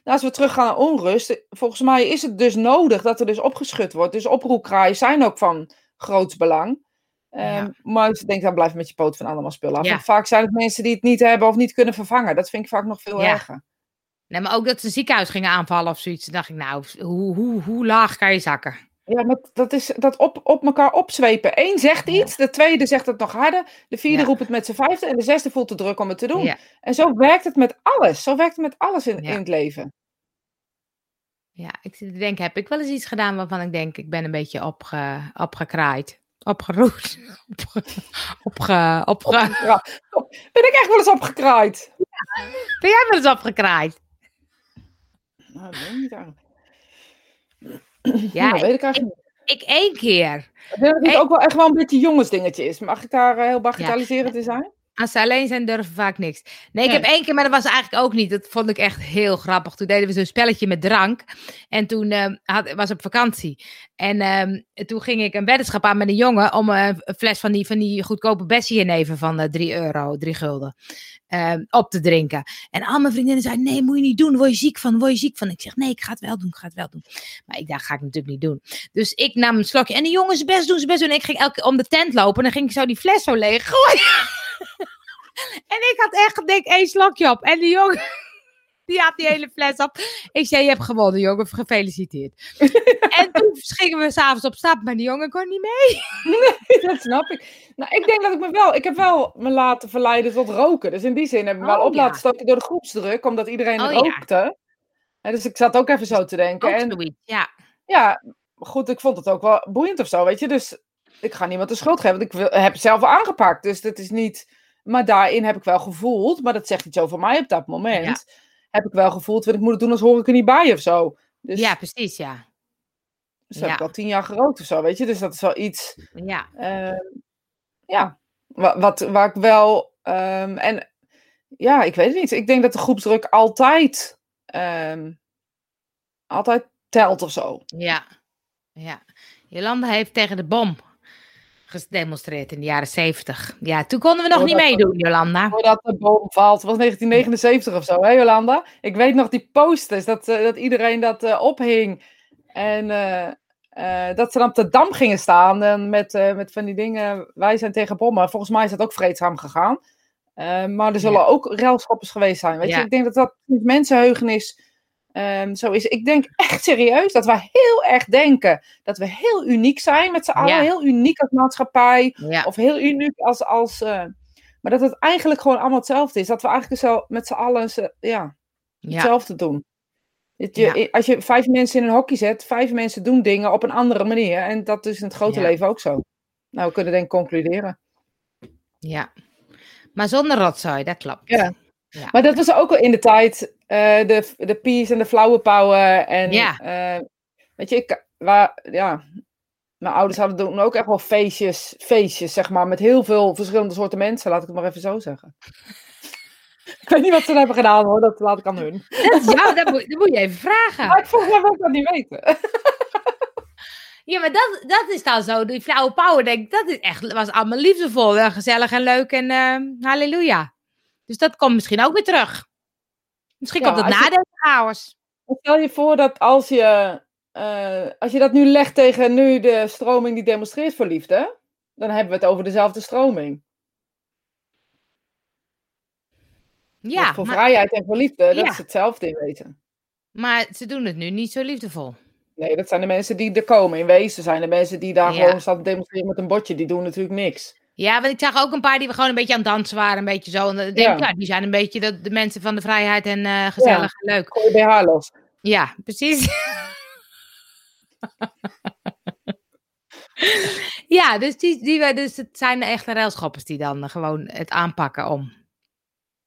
Nou, als we teruggaan naar onrust. Volgens mij is het dus nodig dat er dus opgeschud wordt. Dus oproepkraaien zijn ook van groots belang. Ehm. Maar ik denk, dan blijf met je poot van allemaal spullen af. Vaak zijn het mensen die het niet hebben of niet kunnen vervangen. Dat vind ik vaak nog veel Ja. erger. Nee, maar ook dat ze een ziekenhuis gingen aanvallen of zoiets. Dan dacht ik, nou, hoe, hoe, hoe laag kan je zakken? Ja, maar dat is dat op, op elkaar opzwepen. Eén zegt iets, de tweede zegt het nog harder, de vierde Ja. roept het met zijn vijfde en de zesde voelt de druk om het te doen. Ja, En zo werkt het met alles. Zo werkt het met alles in, Ja. in het leven. ja, ik te denken, heb ik wel eens iets gedaan waarvan ik denk, ik ben een beetje opge, opgekraaid. Opgeroerd. Opge, opge. Ben ik echt wel eens opgekraaid? ben jij wel eens opgekraaid? Nou, dat weet ik niet eigenlijk. Ja, dat weet ik eigenlijk niet. Ik één keer. Ik denk dat het ook wel echt wel een beetje jongensdingetje is. Mag ik daar eh, heel bagatelliserend in zijn? Als ze alleen zijn, durven vaak niks. Nee, ik Nee. heb één keer, maar dat was eigenlijk ook niet. Dat vond ik echt heel grappig. Toen deden we zo'n spelletje met drank. En toen eh, had, was ik op vakantie. En ehm, toen ging ik een weddenschap aan met een jongen om eh, een fles van die, van die goedkope Bessie-jenever van eh 3 euro, 3 gulden, ehm, op te drinken. En al mijn vriendinnen zeiden, nee, moet je niet doen. Word je ziek van, word je ziek van. Ik zeg, nee, ik ga het wel doen, ik ga het wel doen. Maar ik dacht, ga ik natuurlijk niet doen. Dus ik nam een slokje. En de jongens best doen, ze best doen. En ik ging elke keer om de tent lopen. En dan ging ik zo die fles zo leeg gooien. En ik had echt denk één slokje op. En die jongen, die had die hele fles op. Ik zei, je hebt gewonnen, jongen. Gefeliciteerd. en toen gingen we s'avonds op stap, maar die jongen kon niet mee. dat snap ik. Nou, ik denk dat ik me wel... Ik heb wel me laten verleiden tot roken. Dus in die zin heb ik me wel Oh, op ja. laten stoten door de groepsdruk. Omdat iedereen Oh, ja. rookte. En dus ik zat ook even zo te denken. Ook En zoiets, ja. ja, goed, ik vond het ook wel boeiend of zo, weet je. Dus ik ga niemand de schuld geven, want ik wil, heb het zelf aangepakt. Dus dat is niet... Maar daarin heb ik wel gevoeld, maar dat zegt iets over mij op dat moment. Heb ik wel gevoeld, want ik moet het doen als hoor ik er niet bij of zo. Dus, Ja, precies, ja. dus heb ja. ik al tien jaar gerookt of zo, weet je. Dus dat is wel iets... Ja, eh, ja, wat, wat, waar ik wel... ehm, en ja, ik weet het niet. Ik denk dat de groepsdruk altijd... ehm, altijd telt of zo. ja, ja. Jolanda heeft tegen de bom gedemonstreerd in de jaren zeventig. Ja, toen konden we nog niet meedoen, Jolanda. Voordat de bom valt. Het was 1979 of zo, hè Jolanda? Ik weet nog die posters, dat, eh, dat iedereen dat eh, ophing. En eh, dat ze dan op de Dam gingen staan en met, met van die dingen, wij zijn tegen bommen. Volgens mij is dat ook vreedzaam gegaan. Maar er zullen ook relschoppers geweest zijn. Weet Ja. je? Ik denk dat dat met mensenheugenis ehm, zo is. Ik denk echt serieus dat wij heel erg denken dat we heel uniek zijn met z'n allen. Ja. Heel uniek als maatschappij. Ja, Of heel uniek als. als eh, maar dat het eigenlijk gewoon allemaal hetzelfde is. Dat we eigenlijk zo met z'n allen ze- ja, hetzelfde doen. Dat je. Als je vijf mensen in een hokje zet, vijf mensen doen dingen op een andere manier. En dat is in het grote leven ook zo. Nou, we kunnen denk ik concluderen. ja. Maar zonder rotzooi, dat klopt. Ja. Ja. Maar dat was ook al in de tijd, eh, de, de peace en de flower power. En, Ja. eh, weet je, ik, waar, ja, mijn ouders hadden toen ook echt wel feestjes, feestjes, zeg maar, met heel veel verschillende soorten mensen, laat ik het maar even zo zeggen. Ik weet niet wat ze hebben gedaan hoor, dat laat ik aan hun. Dat jou, dat moet, dat moet je even vragen. Maar ik mij wil ik dat niet weten. Ja, maar dat, dat is dan zo. Die flauwe power, denk ik, dat is echt, was allemaal liefdevol. en gezellig en leuk en eh, halleluja. Dus dat komt misschien ook weer terug. Misschien komt het als na je- deze chaos. Stel je voor dat als je, eh, als je dat nu legt tegen nu de stroming die demonstreert voor liefde, dan hebben we het over dezelfde stroming. Ja, Want voor maar, vrijheid en voor liefde, dat is hetzelfde in wezen. maar ze doen het nu niet zo liefdevol. Nee, dat zijn de mensen die er komen. In wezen zijn de mensen die daar Ja. gewoon staan te demonstreren met een bordje. Die doen natuurlijk niks. Ja, want ik zag ook een paar die we gewoon een beetje aan het dansen waren. Een beetje zo. En dan denk Ja. ja, die zijn een beetje de, de mensen van de vrijheid en eh, gezellig en leuk. Gooi je BH los. Ja, precies. ja, dus, die, die, dus het zijn de echte railschoppers die dan gewoon het aanpakken om.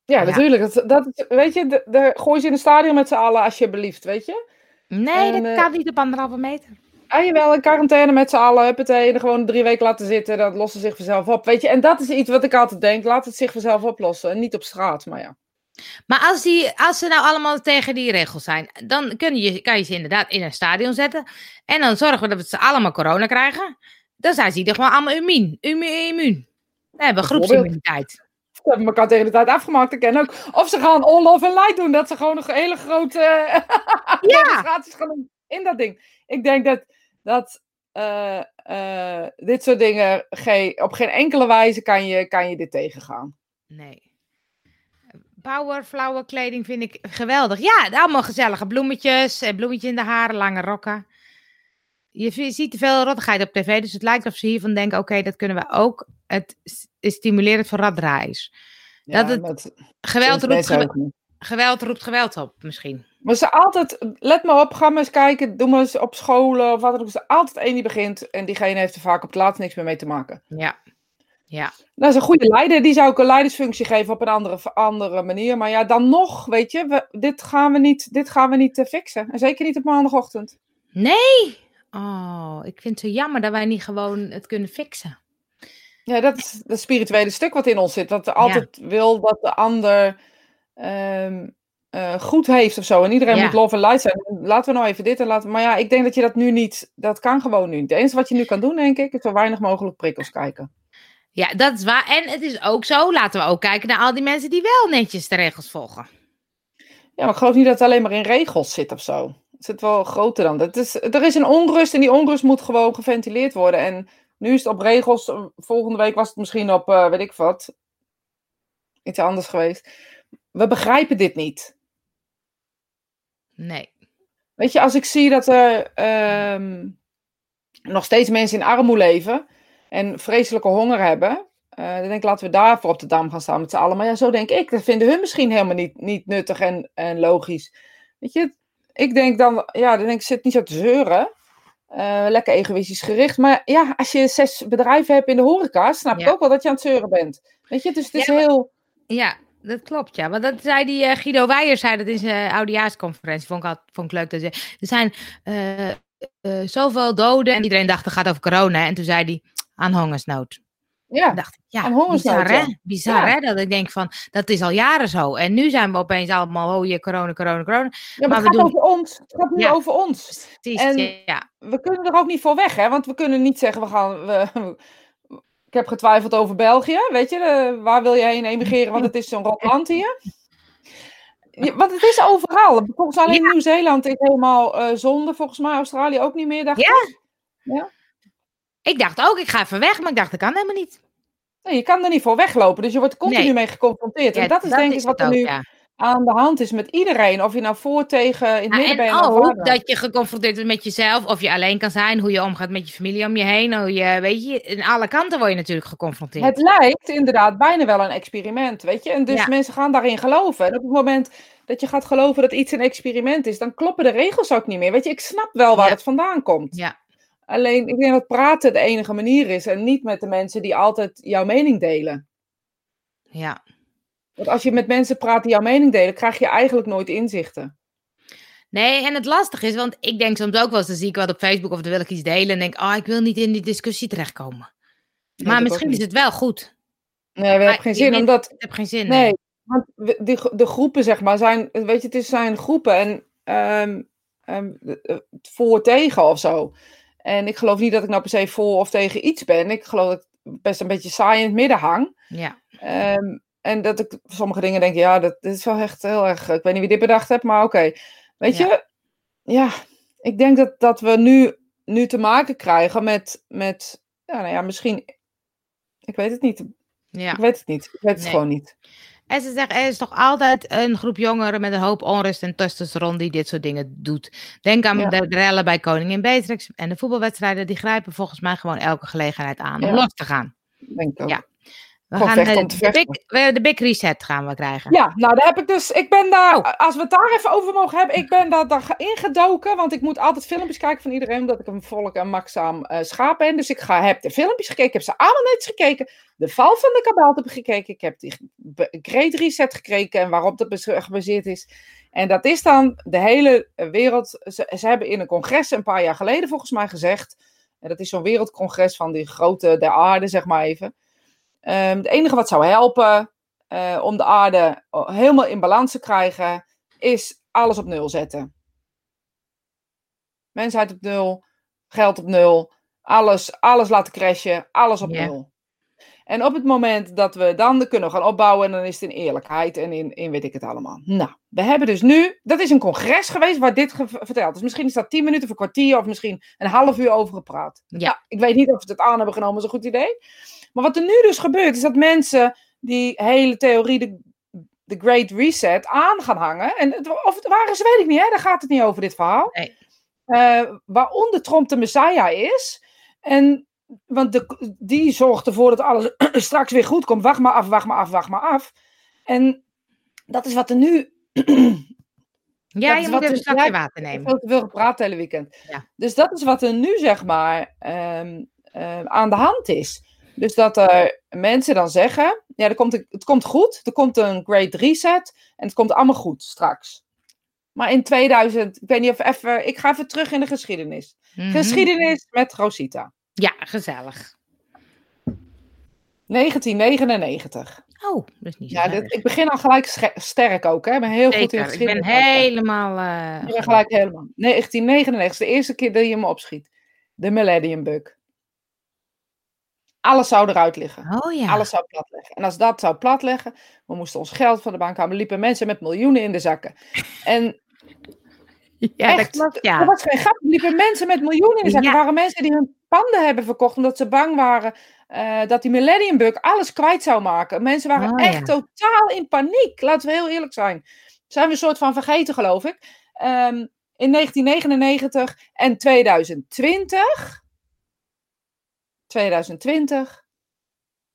Ja, Ja. natuurlijk. Dat, dat, weet je, de, de, gooi ze in een stadion met z'n allen als je belieft, weet je? Nee, En, dat eh, kan niet op anderhalve meter. Ah, jawel, in quarantaine met z'n allen, huppatee, en gewoon drie weken laten zitten, dat lost ze zich vanzelf op. Weet je, en dat is iets wat ik altijd denk, laat het zich vanzelf oplossen. En niet op straat, maar ja. Maar als, die, als ze nou allemaal tegen die regels zijn, dan kun je, kan je ze inderdaad in een stadion zetten. En dan zorgen we dat ze allemaal corona krijgen. Dan zijn ze ieder gewoon allemaal immuun. Immu- immuun. Dan hebben we groepsimmuniteit. We hebben elkaar tegen de tijd afgemaakt. Ik ken ook. Of ze gaan all love and light doen, dat ze gewoon een hele grote eh, demonstraties gaan doen in dat ding. Ik denk dat, dat eh, eh, dit soort dingen, geen, op geen enkele wijze kan je, kan je dit tegengaan. Nee. Power, flauwe kleding vind ik geweldig. Ja, allemaal gezellige bloemetjes. eh, Bloemetjes in de haren, lange rokken. Je ziet te veel rottigheid op tv, dus het lijkt of ze hiervan denken: oké, dat kunnen we ook. Het s- is stimulerend voor. Ja, Dat het- Geweld roept. Geweld roept geweld op, misschien. Maar ze altijd, let maar op, ga maar eens kijken, doe maar eens op scholen of wat dan ook. Is altijd één die begint en diegene heeft er vaak op het laatst niks meer mee te maken. Ja. Ja. Dat is een goede leider, die zou ik een leidersfunctie geven op een andere, andere manier. Maar ja, dan nog, weet je, we, dit gaan we niet, dit gaan we niet eh, fixen. En zeker niet op maandagochtend. Nee! Oh, ik vind het zo jammer dat wij niet gewoon het kunnen fixen. Ja, dat is het spirituele stuk wat in ons zit. Dat altijd wil dat de ander ehm, eh, goed heeft of zo. En iedereen Ja. moet love en light zijn. Laten we nou even dit en laten Maar ja, ik denk dat je dat nu niet... Dat kan gewoon nu niet. Het enige wat je nu kan doen, denk ik, is zo weinig mogelijk prikkels kijken. Ja, dat is waar. En het is ook zo, laten we ook kijken naar al die mensen die wel netjes de regels volgen. Ja, maar ik geloof niet dat het alleen maar in regels zit of zo. Het zit wel groter dan dat. Is, er is een onrust en die onrust moet gewoon geventileerd worden. En nu is het op regels. Volgende week was het misschien op, eh, weet ik wat, iets anders geweest. We begrijpen dit niet. Nee. Weet je, als ik zie dat er ehm, nog steeds mensen in armoede leven en vreselijke honger hebben, eh, dan denk ik laten we daarvoor op de dam gaan staan met z'n allen. Maar ja, zo denk ik. Dat vinden hun misschien helemaal niet, niet nuttig en, en logisch. Weet je, ik denk dan, ja, dan denk ik, zit niet zo te zeuren. Eh, lekker egoïstisch gericht. Maar ja, als je zes bedrijven hebt in de horeca, snap ik ook wel dat je aan het zeuren bent. Weet je, dus het is Ja, heel... Ja, dat klopt, ja. Want dat zei die eh, Guido Weijer, zei dat in zijn oudejaarsconferentie. Vond ik, altijd, vond ik leuk. Dat zei, er zijn eh, eh, zoveel doden. En iedereen dacht, het gaat over corona. En toen zei hij, aan hongersnood. Ja, dacht ik, ja, Aan hongersnood, bizar hè? Bizar Ja. hè? Dat ik denk van, dat is al jaren zo. En nu zijn we opeens allemaal, oh je, corona, corona, corona. ja maar, maar het we gaat doen- over ons. Het gaat nu Ja. over ons. Precies, En- ja. we kunnen er ook niet voor weg, hè? Want we kunnen niet zeggen, we gaan. We, ik heb getwijfeld over België, weet je? eh, waar wil je heen emigreren? Want het is zo'n rot land hier. Ja, want het is overal. Volgens alleen Ja. Nieuw-Zeeland is helemaal eh, zonde. Volgens mij Australië ook niet meer, dacht Ja. ik. Ik dacht ook, ik ga even weg. Maar ik dacht, dat kan helemaal niet. Nee, je kan er niet voor weglopen. Dus je wordt continu Nee. mee geconfronteerd. En dat is denk ik wat er ook, nu. Aan de hand is met iedereen. Of je nou voor, tegen, in het Ja, midden en bent. of waar ook dan. dat je geconfronteerd wordt met jezelf, of je alleen kan zijn, hoe je omgaat met je familie om je heen, hoe je, weet je, in alle kanten word je natuurlijk geconfronteerd. Het lijkt inderdaad bijna wel een experiment, weet je. En dus Ja. mensen gaan daarin geloven. En op het moment dat je gaat geloven dat iets een experiment is, dan kloppen de regels ook niet meer. Weet je, ik snap wel waar Ja. het vandaan komt. Ja. Alleen, ik denk dat praten de enige manier is en niet met de mensen die altijd jouw mening delen. Ja. Want als je met mensen praat die jouw mening delen, krijg je eigenlijk nooit inzichten. Nee, en het lastige is, want ik denk soms ook wel eens, dan zie ik wat op Facebook of dan wil ik iets delen en denk, oh, ik wil niet in die discussie terechtkomen. Nee, maar misschien is het wel goed. Nee, we hebben geen zin, omdat... Ik heb geen zin. Nee, Want we- die, de groepen, zeg maar, zijn, weet je, het is- zijn groepen en ehm, ehm, eh, voor tegen of zo. En ik geloof niet dat ik nou per se voor of tegen iets ben. Ik geloof dat ik best een beetje saai in het midden hang. Ja. Ehm, en dat ik sommige dingen denk, ja, dat, dit is wel echt heel erg. Ik weet niet wie dit bedacht heeft, maar oké. Weet Ja. je, ja, ik denk dat, dat we nu, nu te maken krijgen met, met, ja, nou ja, misschien, ik weet het niet. ja. Ik weet het niet. Ik weet het Nee. gewoon niet. En ze zeggen, er is toch altijd een groep jongeren met een hoop onrust en testosteron die dit soort dingen doet. Denk aan Ja. de rellen bij Koningin Beatrix en de voetbalwedstrijden. Die grijpen volgens mij gewoon elke gelegenheid aan om Ja. los te gaan. Denk ik ook. Ja. We Gewoon gaan eh, de, big, de big reset gaan we krijgen. Ja, nou daar heb ik dus, ik ben daar, Oh. als we het daar even over mogen hebben, ik ben daar, daar ingedoken, want ik moet altijd filmpjes kijken van iedereen, omdat ik een volk en maxaam eh schaap ben. Dus ik ga, heb de filmpjes gekeken, ik heb ze allemaal netjes gekeken. De val van de kabouter heb ik gekeken, ik heb die Great Reset gekeken en waarop dat gebaseerd is. En dat is dan de hele wereld, ze, ze hebben in een congres een paar jaar geleden volgens mij gezegd, en dat is zo'n wereldcongres van die grote der aarde, zeg maar even. Ehm, het enige wat zou helpen eh, om de aarde helemaal in balans te krijgen, is alles op nul zetten. Mensheid op nul, geld op nul, alles, alles laten crashen, alles op nul. En op het moment dat we dan kunnen gaan opbouwen, dan is het in eerlijkheid en in, in weet ik het allemaal. Nou, we hebben dus nu, dat is een congres geweest waar dit ge- verteld is. Misschien is dat tien minuten of een kwartier of misschien een half uur over gepraat. Ja. Nou, ik weet niet of ze het aan hebben genomen, is een goed idee. Maar wat er nu dus gebeurt, is dat mensen die hele theorie, de, de Great Reset, aan gaan hangen. En of het waar is, weet ik niet, hè? daar gaat het niet over, dit verhaal. Nee. Eh, waaronder Trump de Messiah is. En, want de, die zorgt ervoor dat alles straks weer goed komt. Wacht maar af, wacht maar af, wacht maar af. En dat is wat er nu Ja, dat je moet even een ja, water ik heb nemen. veel te veel gepraat het hele weekend. Ja. Dus dat is wat er nu, zeg maar, ehm, aan de hand is. Dus dat er mensen dan zeggen, ja, er komt, een- het komt goed, er komt een great reset en het komt allemaal goed straks. Maar in 2000, ik weet niet of even, ik ga even terug in de geschiedenis. Mhm. Geschiedenis met Rosita. Ja, gezellig. 1999. Oh, dat is niet zo Ja, dit, ik begin al gelijk sterk ook, hè. Ik ben heel goed in Zeker, ik geschiedenis. ben helemaal... eh, Ik ben gelijk helemaal. 1999 is de eerste keer dat je me opschiet. De Millennium Bug. Alles zou eruit liggen. Oh ja. Alles zou platleggen. En als dat zou platleggen, we moesten ons geld van de bank halen. liepen mensen met miljoenen in de zakken. En ja, dat echt, er ja. was geen grap. Er liepen mensen met miljoenen in de zakken. Ja. Er waren mensen die hun panden hebben verkocht omdat ze bang waren eh, dat die Millennium Bug alles kwijt zou maken. Mensen waren Oh, echt ja. totaal in paniek. Laten we heel eerlijk zijn. Zijn we een soort van vergeten, geloof ik. Ehm, in 1999 en 2020. 2020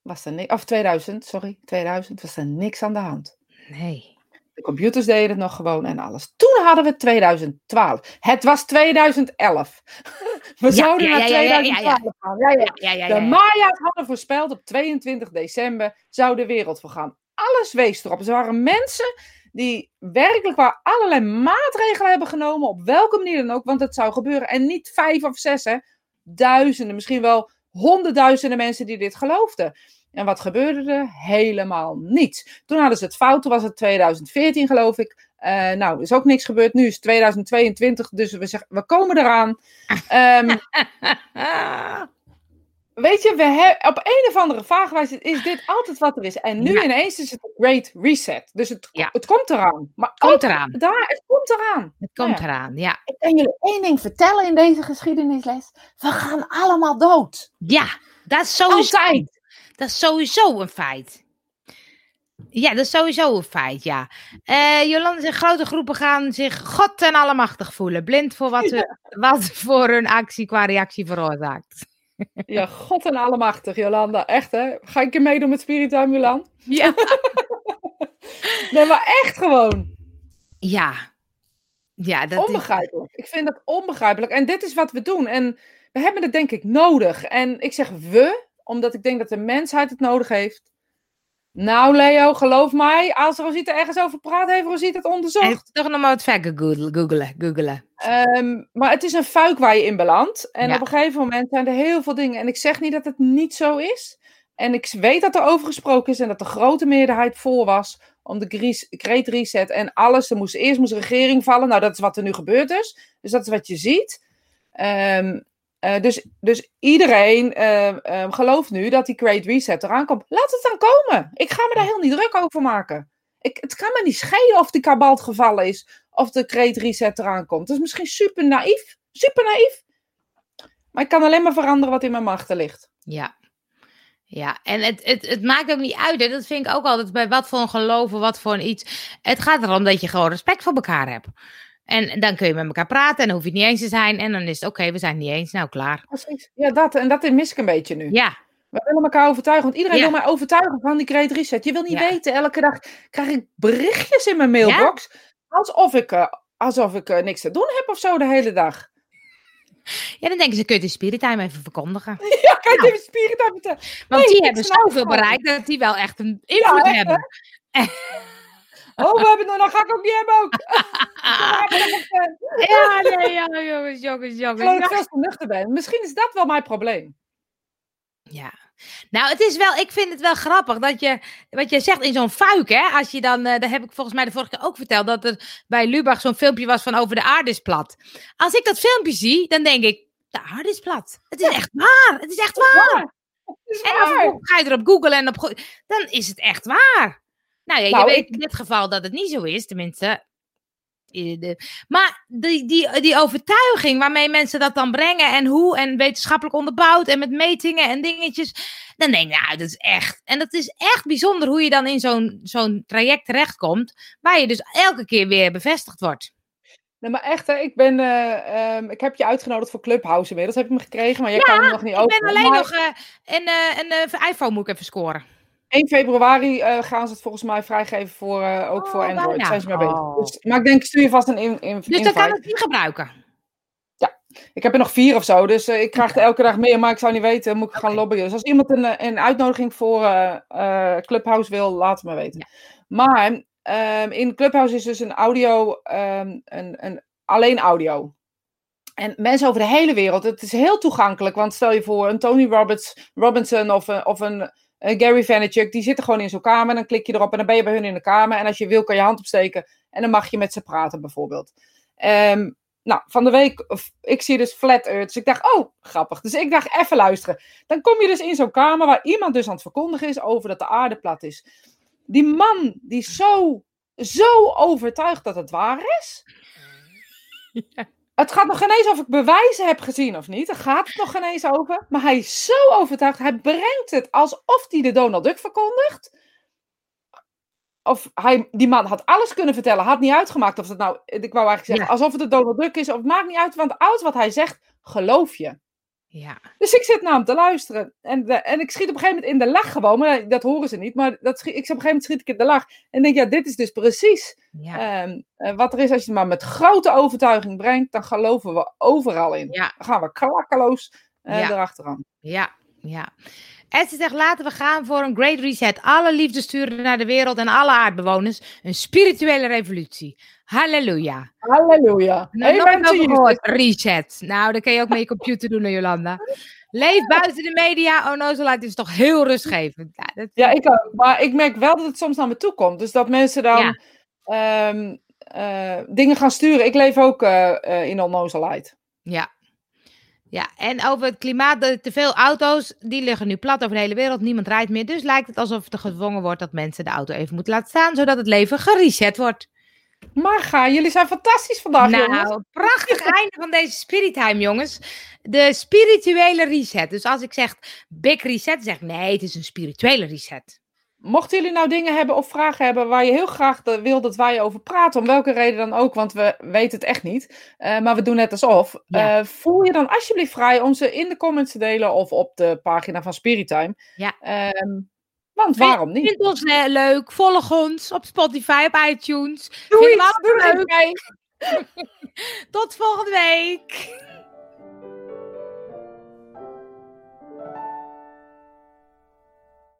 was er niks. Of 2000, sorry. 2000 was er niks aan de hand. Nee. De computers deden het nog gewoon en alles. Toen hadden we 2012. Het was 2011. We zouden ja, naar ja, ja, ja, ja, 2012 gaan. Ja, ja. Ja, ja, De. Maya's hadden voorspeld op 22 december zou de wereld vergaan. Alles wees erop. Er waren mensen die werkelijk waar allerlei maatregelen hebben genomen, op welke manier dan ook, want het zou gebeuren. En niet vijf of zes, hè. Duizenden, misschien wel honderdduizenden mensen die dit geloofden. En wat gebeurde er? Helemaal niets. Toen hadden ze het fout, toen was het 2014 geloof ik. Eh, nou, is ook niks gebeurd. Nu is het 2022, dus we, zeggen, we komen eraan. Ah, weet je, we he- op een of andere vage wijze is dit altijd wat er is. En nu Ja. ineens is het een great reset. Dus het, Ja. het komt eraan. Maar komt ook eraan. daar, het komt eraan. Het komt Ja. eraan, ja. Ik kan jullie één ding vertellen in deze geschiedenisles. We gaan allemaal dood. Ja, dat is sowieso, Altijd. dat is sowieso een feit. Ja, dat is sowieso een feit, ja. Eh Jolande zegt, grote groepen gaan zich god en allemachtig voelen. Blind voor wat, ze, wat voor hun actie qua reactie veroorzaakt. Ja, god en allemachtig, Jolanda. Echt, hè? Ga ik je meedoen met Spiritual Milan? Ja. Nee, maar echt gewoon. Ja. Ja, dat is... onbegrijpelijk. Ik vind dat onbegrijpelijk. En dit is wat we doen. En we hebben het denk ik nodig. En ik zeg we, omdat ik denk dat de mensheid het nodig heeft. Nou, Leo, geloof mij, als Rosita ergens over praat, heeft Rosita het onderzocht. Heeft toch nog maar wat verder googelen. googelen. Ehm, maar het is een fuik waar je in belandt. En Ja. op een gegeven moment zijn er heel veel dingen. En ik zeg niet dat het niet zo is. En ik weet dat er over gesproken is en dat de grote meerderheid voor was om de Great Reset en alles. Er moest, eerst moest de regering vallen. Nou, dat is wat er nu gebeurd is. Dus dat is wat je ziet. Ehm, eh, dus, dus iedereen ehm, ehm, gelooft nu dat die Great Reset eraan komt. Laat het dan komen. Ik ga me daar heel niet druk over maken. Ik, het kan me niet schelen of die kabalt gevallen is. Of de Great Reset eraan komt. Dat is misschien super naïef. Super naïef. Maar ik kan alleen maar veranderen wat in mijn machten ligt. Ja. Ja, en het, het, het maakt ook niet uit. Hè? Dat vind ik ook altijd bij wat voor een geloven, wat voor een iets. Het gaat erom dat je gewoon respect voor elkaar hebt. En dan kun je met elkaar praten en dan hoef je het niet eens te zijn. En dan is het oké, we zijn het niet eens. Nou, klaar. Precies. Ja, dat, en dat mis ik een beetje nu. Ja, We willen elkaar overtuigen. Want iedereen Ja. wil mij overtuigen van die Great Reset. Je wil niet Ja. weten. Elke dag krijg ik berichtjes in mijn mailbox. Alsof ik, eh, alsof ik eh, niks te doen heb of zo de hele dag. ja dan denken ze, kun je de spirit time even verkondigen. Ja, kan je Nou. even spieren aan vertellen? Want Nee, die hebben zoveel bereikt dat die wel echt een invloed hebben. Oh, we hebben het nog, dat ga ik ook niet hebben ook. Ja, nee, ja, jongens, jongens, jongens. ik veel te nuchter ben. Misschien is dat wel mijn probleem. Ja. Nou, het is wel, ik vind het wel grappig dat je, wat je zegt in zo'n fuik, hè, als je dan, eh dat heb ik volgens mij de vorige keer ook verteld, dat er bij Lubach zo'n filmpje was van over de aarde is plat. Als ik dat filmpje zie, dan denk ik, de aarde is plat. Het is echt waar. Het is echt waar. Het is En dan vervolgens ga je erop googlen en op, dan is het echt waar. Nou ja, je Nou, weet ik- in dit geval dat het niet zo is, tenminste. Maar die, die, die overtuiging waarmee mensen dat dan brengen en hoe en wetenschappelijk onderbouwd en met metingen en dingetjes, dan denk ik, nou, dat is echt. En dat is echt bijzonder hoe je dan in zo'n zo'n traject terechtkomt, waar je dus elke keer weer bevestigd wordt. Nee, maar echt, hè, ik, ben, eh, ehm, ik heb je uitgenodigd voor Clubhouse inmiddels. Heb ik hem gekregen, maar jij kan hem nog niet Ik openen. ben alleen Maar nog eh, een, een eh, iPhone moet ik even scoren. 1 februari eh, gaan ze het volgens mij vrijgeven voor, eh, ook Oh, voor Android. bijna. Zijn ze mee bezig. Oh. Dus, maar ik denk, stuur je vast een in, in, Dus dan invite. kan ik die gebruiken. Ik heb er nog vier of zo, dus eh, ik krijg er elke dag meer, maar ik zou niet weten, moet ik gaan lobbyen. Dus als iemand een, een uitnodiging voor Clubhouse wil, laat het me weten. Maar ehm, in Clubhouse is dus een audio, ehm, een, een, alleen audio. En mensen over de hele wereld, het is heel toegankelijk, want stel je voor een Tony Roberts, Robinson of, een- of een eh, Gary Vaynerchuk, die zitten gewoon in zo'n kamer, dan klik je erop en dan ben je bij hun in de kamer. En als je wil, kan je hand opsteken en dan mag je met ze praten bijvoorbeeld. Ehm, nou, van de week, of- ik zie dus Flat Earth. Ik dacht, oh, grappig. Dus ik dacht, even luisteren. Dan kom je dus in zo'n kamer waar iemand dus aan het verkondigen is over dat de aarde plat is. Die man, die zo, zo overtuigd dat het waar is. Het gaat nog geen eens of ik bewijzen heb gezien of niet. Daar gaat het nog geen eens over. Maar hij is zo overtuigd. Hij brengt het alsof hij de Donald Duck verkondigt. Of hij, die man had alles kunnen vertellen. Had niet uitgemaakt of het nou... Ik wou eigenlijk zeggen, Ja. alsof het de Donald Duck is. Of het maakt niet uit, want alles wat hij zegt, geloof je. Ja. Dus ik zit naar hem te luisteren. En, de- en ik schiet op een gegeven moment in de lach gewoon. Maar dat horen ze niet. Maar dat schiet, ik, op een gegeven moment schiet ik in de lach. En denk, ja, dit is dus precies Ja. Ehm, eh, wat er is, als je het maar met grote overtuiging brengt, dan geloven we overal in. Ja. Dan gaan we klakkeloos Ja. erachteraan. Ja, ja. Esther zegt, laten we gaan voor een great reset. Alle liefde sturen naar de wereld en alle aardbewoners. Een spirituele revolutie. Halleluja. Halleluja. Nou, Amen nooit gehoord. Reset. Nou, dat kan je ook met je computer doen, Jolanda. Leef buiten de media. Onnozelheid is toch heel rustgevend. Ja, dat... Ja, ik ook. Maar ik merk wel dat het soms naar me toe komt. Dus dat mensen dan Ja. ehm, eh, dingen gaan sturen. Ik leef ook eh, eh, in onnozelheid. Ja. Ja, en over het klimaat, te veel auto's, die liggen nu plat over de hele wereld. Niemand rijdt meer. Dus lijkt het alsof er gedwongen wordt dat mensen de auto even moeten laten staan, zodat het leven gereset wordt. Maar ga, jullie zijn fantastisch vandaag, jongens. Nou, prachtig einde van deze Spirit Time, jongens. De spirituele reset. Dus als ik zeg big reset, zeg ik nee, het is een spirituele reset. Mochten jullie nou dingen hebben of vragen hebben waar je heel graag wil dat wij over praten, om welke reden dan ook, want we weten het echt niet, eh, maar we doen net alsof, Ja. eh, voel je dan alsjeblieft vrij om ze in de comments te delen of op de pagina van Spirit Ja. Ehm, want waarom niet? Vind ons eh, leuk. Volg ons op Spotify, op iTunes. Doe iets, mee. Tot volgende week.